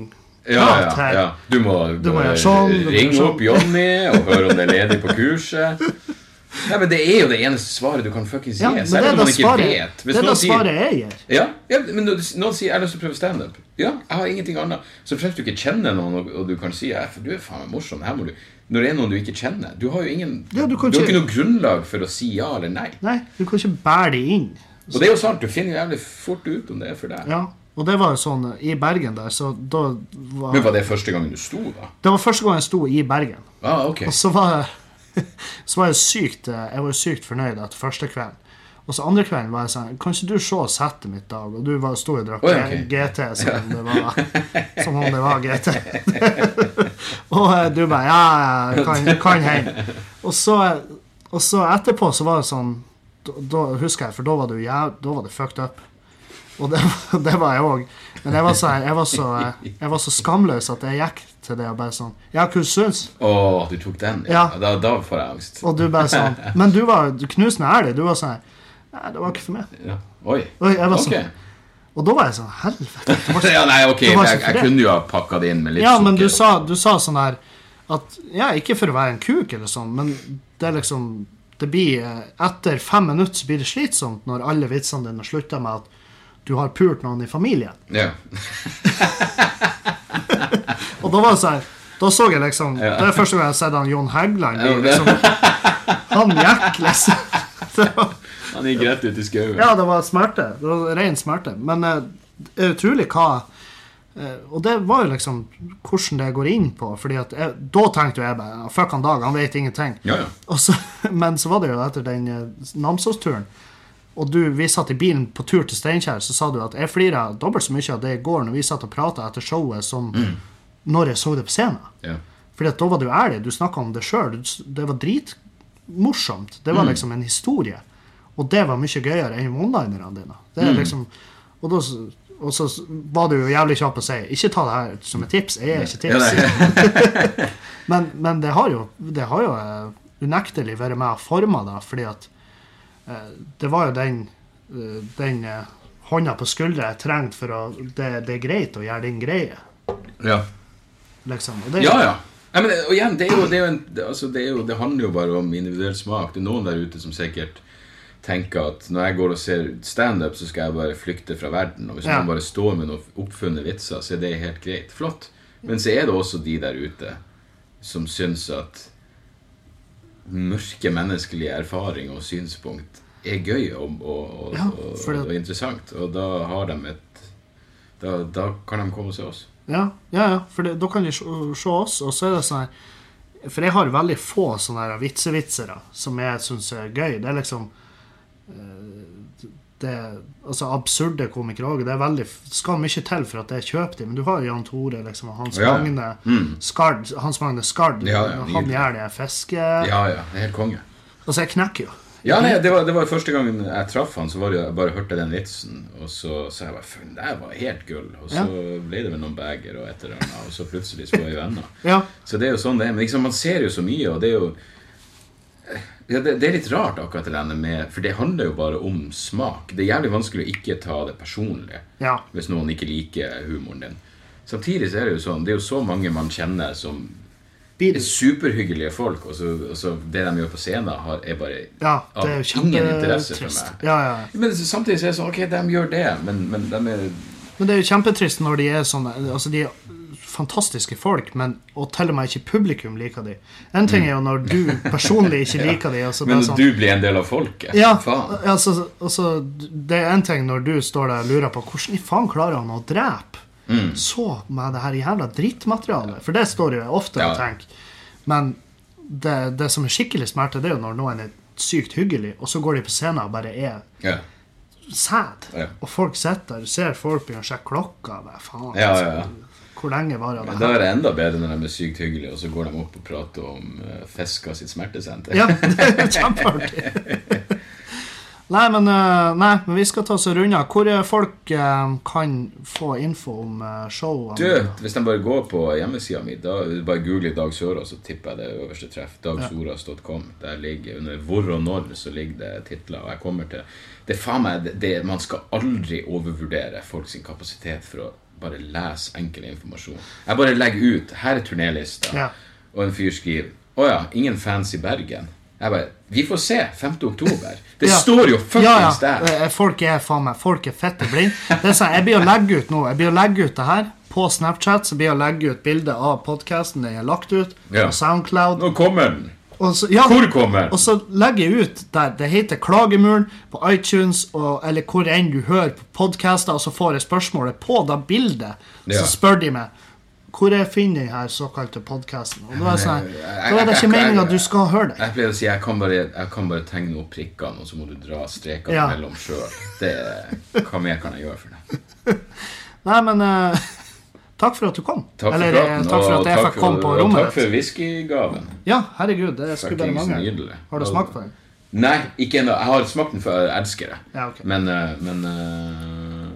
Ja, ja, ja. Du må, Du må sånn, du må ringe sånn. opp Jonny og høre om det er ledig på kurset. Nei, men Det er jo det eneste svaret du kan fuckings Ja, gi. men Selv om man ikke svaret, vet. det er det svaret jeg gir. ja, ja, men noen sier 'jeg har lyst til å prøve standup', ja, jeg har ingenting annet. Så fremst du ikke kjenner noen, og, og du kan si ja, for 'du er faen meg morsom', her må du Når det er noen du ikke kjenner Du har jo ingen Ja, du kan har ikke- ikke noe grunnlag for å si ja eller nei. Nei, du kan ikke bære det inn. Og det er jo sant, du finner jo jævlig fort ut om det er for deg. Ja, og det var jo sånn eh, i Bergen der, så da var Men var det første gangen du sto, da? Det var første gang jeg sto i Bergen. Ah, ok. Og så var Så var jeg sykt eh, Jeg var sykt fornøyd etter første kvelden. Og så andre kvelden var jeg sånn Kan ikke du se settet mitt, Dag? Og du var, sto og drakk Oi, ok. GT som om det var Som om det var GT. og eh, du bare Ja, ja, kan, kan hende. Og så, og så etterpå så var det sånn Da, da husker jeg, for da var jo jæv- Da var det fucked up. Og det, det var jeg òg. Men jeg var, så, jeg, var så, jeg var så skamløs at jeg gikk til det og bare sånn Ja, du syns Å, du tok den? Ja. Da, da får jeg angst. Og du bare sånn Men du var knusende ærlig. Du var sånn Nei, det var ikke for meg. Ja. Oi. Og jeg var sånn Og da var jeg sånn Helvete. så- Ja, nei, ok, jeg, jeg, jeg kunne jo ha pakka det inn med litt Ja, men du sa, du sa sånn her at Ja, ikke for å være en kuk eller sånn, men det er liksom Det blir eh, Etter fem minutter så blir det slitsomt når alle vitsene dine slutter med at du har pult noen i familien. Ja. Og da var det sånn Da så jeg liksom Ja. Det er første gang jeg har sett han Jon Hægland. Ja, bli Liksom, han gikk liksom Han gikk rett ut i skauen. Ja, det var smerte. Det var ren smerte. Men uh, det er utrolig hva uh, Og det var jo liksom hvordan det går inn på. Fordi at jeg, Da tenkte jo jeg bare Fuck han Dag, han vet ingenting. Ja, ja. Og så, men så var det jo etter den uh, Namsos-turen. Og du, vi satt i bilen på tur til Steinkjer, så sa du at jeg flira dobbelt så mye av det i går når vi satt og prata etter showet, som når jeg så det på scenen. Yeah. Fordi at da var du ærlig. Du snakka om det sjøl. Det var dritmorsomt. Det var liksom en historie. Og det var mye gøyere enn onlinerne dine. Det er liksom, og, da, og så var du jo jævlig kjapp og si ikke ta det her som et tips. Jeg er ikke tips. men, men det har jo, det har jo eh, unektelig vært med og forma det, fordi at det var jo den, eh, den eh, hånda på skuldra jeg trengte for å det, det er greit å gjøre din greie, ja. liksom. Det, Ja, ja. Nei, men, og igjen, det, er jo, det, er en, det, altså, det, er jo, det handler jo bare om individuell smak. Det er noen der ute som sikkert tenker at når jeg går og ser standup, så skal jeg bare flykte fra verden. Og hvis Ja. noen bare står med noen oppfunne vitser, så er det helt greit. Flott. Men så er det også de der ute som syns at mørke menneskelige erfaring og synspunkt er gøy og, og, og, Ja, og, interessant. Og da har de et da, da kan de komme og se oss. Ja, ja, ja for det, da kan de se, oss, og så er det sånn her For jeg har veldig få sånne vitsevitsere som jeg syns er gøy. Det er liksom eh, det, Altså absurde komikere òg. Det er veldig, skal mye til for at jeg kjøper dem. Men du har Jan Tore, liksom, og Hans Ja. Magne Mm. Skard. Hans Magne Skard. Ja, ja, han gjør det fiske... Ja, ja. Helt konge. Altså, jeg knekker jo. Ja, nei, det var, det var første gangen jeg traff han, så var det jeg bare hørte den vitsen. Og så sa jeg bare "Faen, det var helt gull. Og så ble det vel noen bager og et eller annet, og så plutselig så var vi venner. Ja, Så det er jo sånn det er. Men liksom, man ser jo så mye, og det er jo ja, det, det er litt rart, akkurat det der med For det handler jo bare om smak. Det er jævlig vanskelig å ikke ta det personlig ja. hvis noen ikke liker humoren din. Samtidig så er det jo sånn Det er jo så mange man kjenner som er superhyggelige folk, og så, og så det de gjør på scenen, har, er bare ja, av ingen interesse for meg. Ja, ja. Men samtidig så er det sånn Ok, de gjør det, men, men de er Men det er jo kjempetrist når de er sånne Altså, de fantastiske folk, men og til og med ikke publikum liker de. En ting er jo når du personlig ikke liker de. Altså, Men sånn, du blir en del av folket. ja, altså, altså, det er en ting når du står der og lurer på hvordan i faen klarer han å drepe Mm. så med det her jævla drittmaterialet. For det står jo ofte og Ja. tenker. Men det, det som er skikkelig smerte, det er jo når noen er sykt hyggelig, og så går de på scenen og bare er Ja. sad. Ja. Og folk sitter der, ser folk begynner å sjekke klokka. Bare, faen, Ja, ja, ja. Hvor lenge varer det da er det enda bedre når de er sykt hyggelige, og så går de opp og prater om uh, Fiska sitt smertesenter. Ja, det er kjempeartig. Nei, men, eh, nei, men vi skal ta oss og runde av. Hvor eh, folk eh, kan få info om uh, show? Du, hvis de bare går på hjemmesida mi, da bare googler Dag Sørås, så tipper jeg det er øverste treff. Dagsoras.com. Der ligger under hvor og når så ligger det titler. Og jeg kommer til Det er faen meg det, det, Man skal aldri overvurdere folks kapasitet for å bare lese enkel informasjon. Jeg bare legger ut Her er turnélista. Ja. Og en fyr skriver Å ja, ingen fans i Bergen. Jeg bare Vi får se. 5. oktober. Det Ja. står jo fuckings ja. der! eh, Folk er faen meg Folk er fette blind. Er sånn, jeg blir å legge ut nå. Jeg blir å legge ut det her på Snapchat. Så blir jeg å legge ut bilde av podkasten den er lagt ut. Ja. På Soundcloud. Nå kommer den! Så, ja, Hvor kommer? Og så legger jeg ut der det heter Klagemuren på iTunes, og, eller hvor enn du hører på podkaster, og så får jeg spørsmålet på det bildet. Ja. Så spør de meg hvor jeg finner den her såkalte podkasten. Og da er, det sånn, da er det ikke meningen at du skal høre det. Jeg pleier å si jeg kan bare, jeg kan bare tegne opp prikkene, og så må du dra strekene Ja. mellom sjøl. Hva mer kan jeg gjøre for deg? Nei, men eh, takk for at du kom. Takk for eller eh, praten, takk for at jeg fikk komme på rommet Takk for whiskygaven. Ja, herregud, det skulle bare mangle. Har du smakt på den? Nei, ikke ennå. Jeg har smakt den, før. jeg elsker det. Ja, ok. Men, eh, men eh,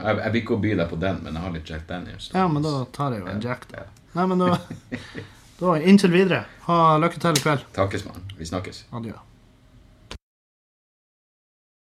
jeg, jeg vil ikke by deg på den, men jeg har litt Jack Daniels. Ja, men da tar jeg jo en jack, da. Nei, men da, da inntil videre. Ha lykke til i kveld. Takkes, mann. Vi snakkes. Adjø.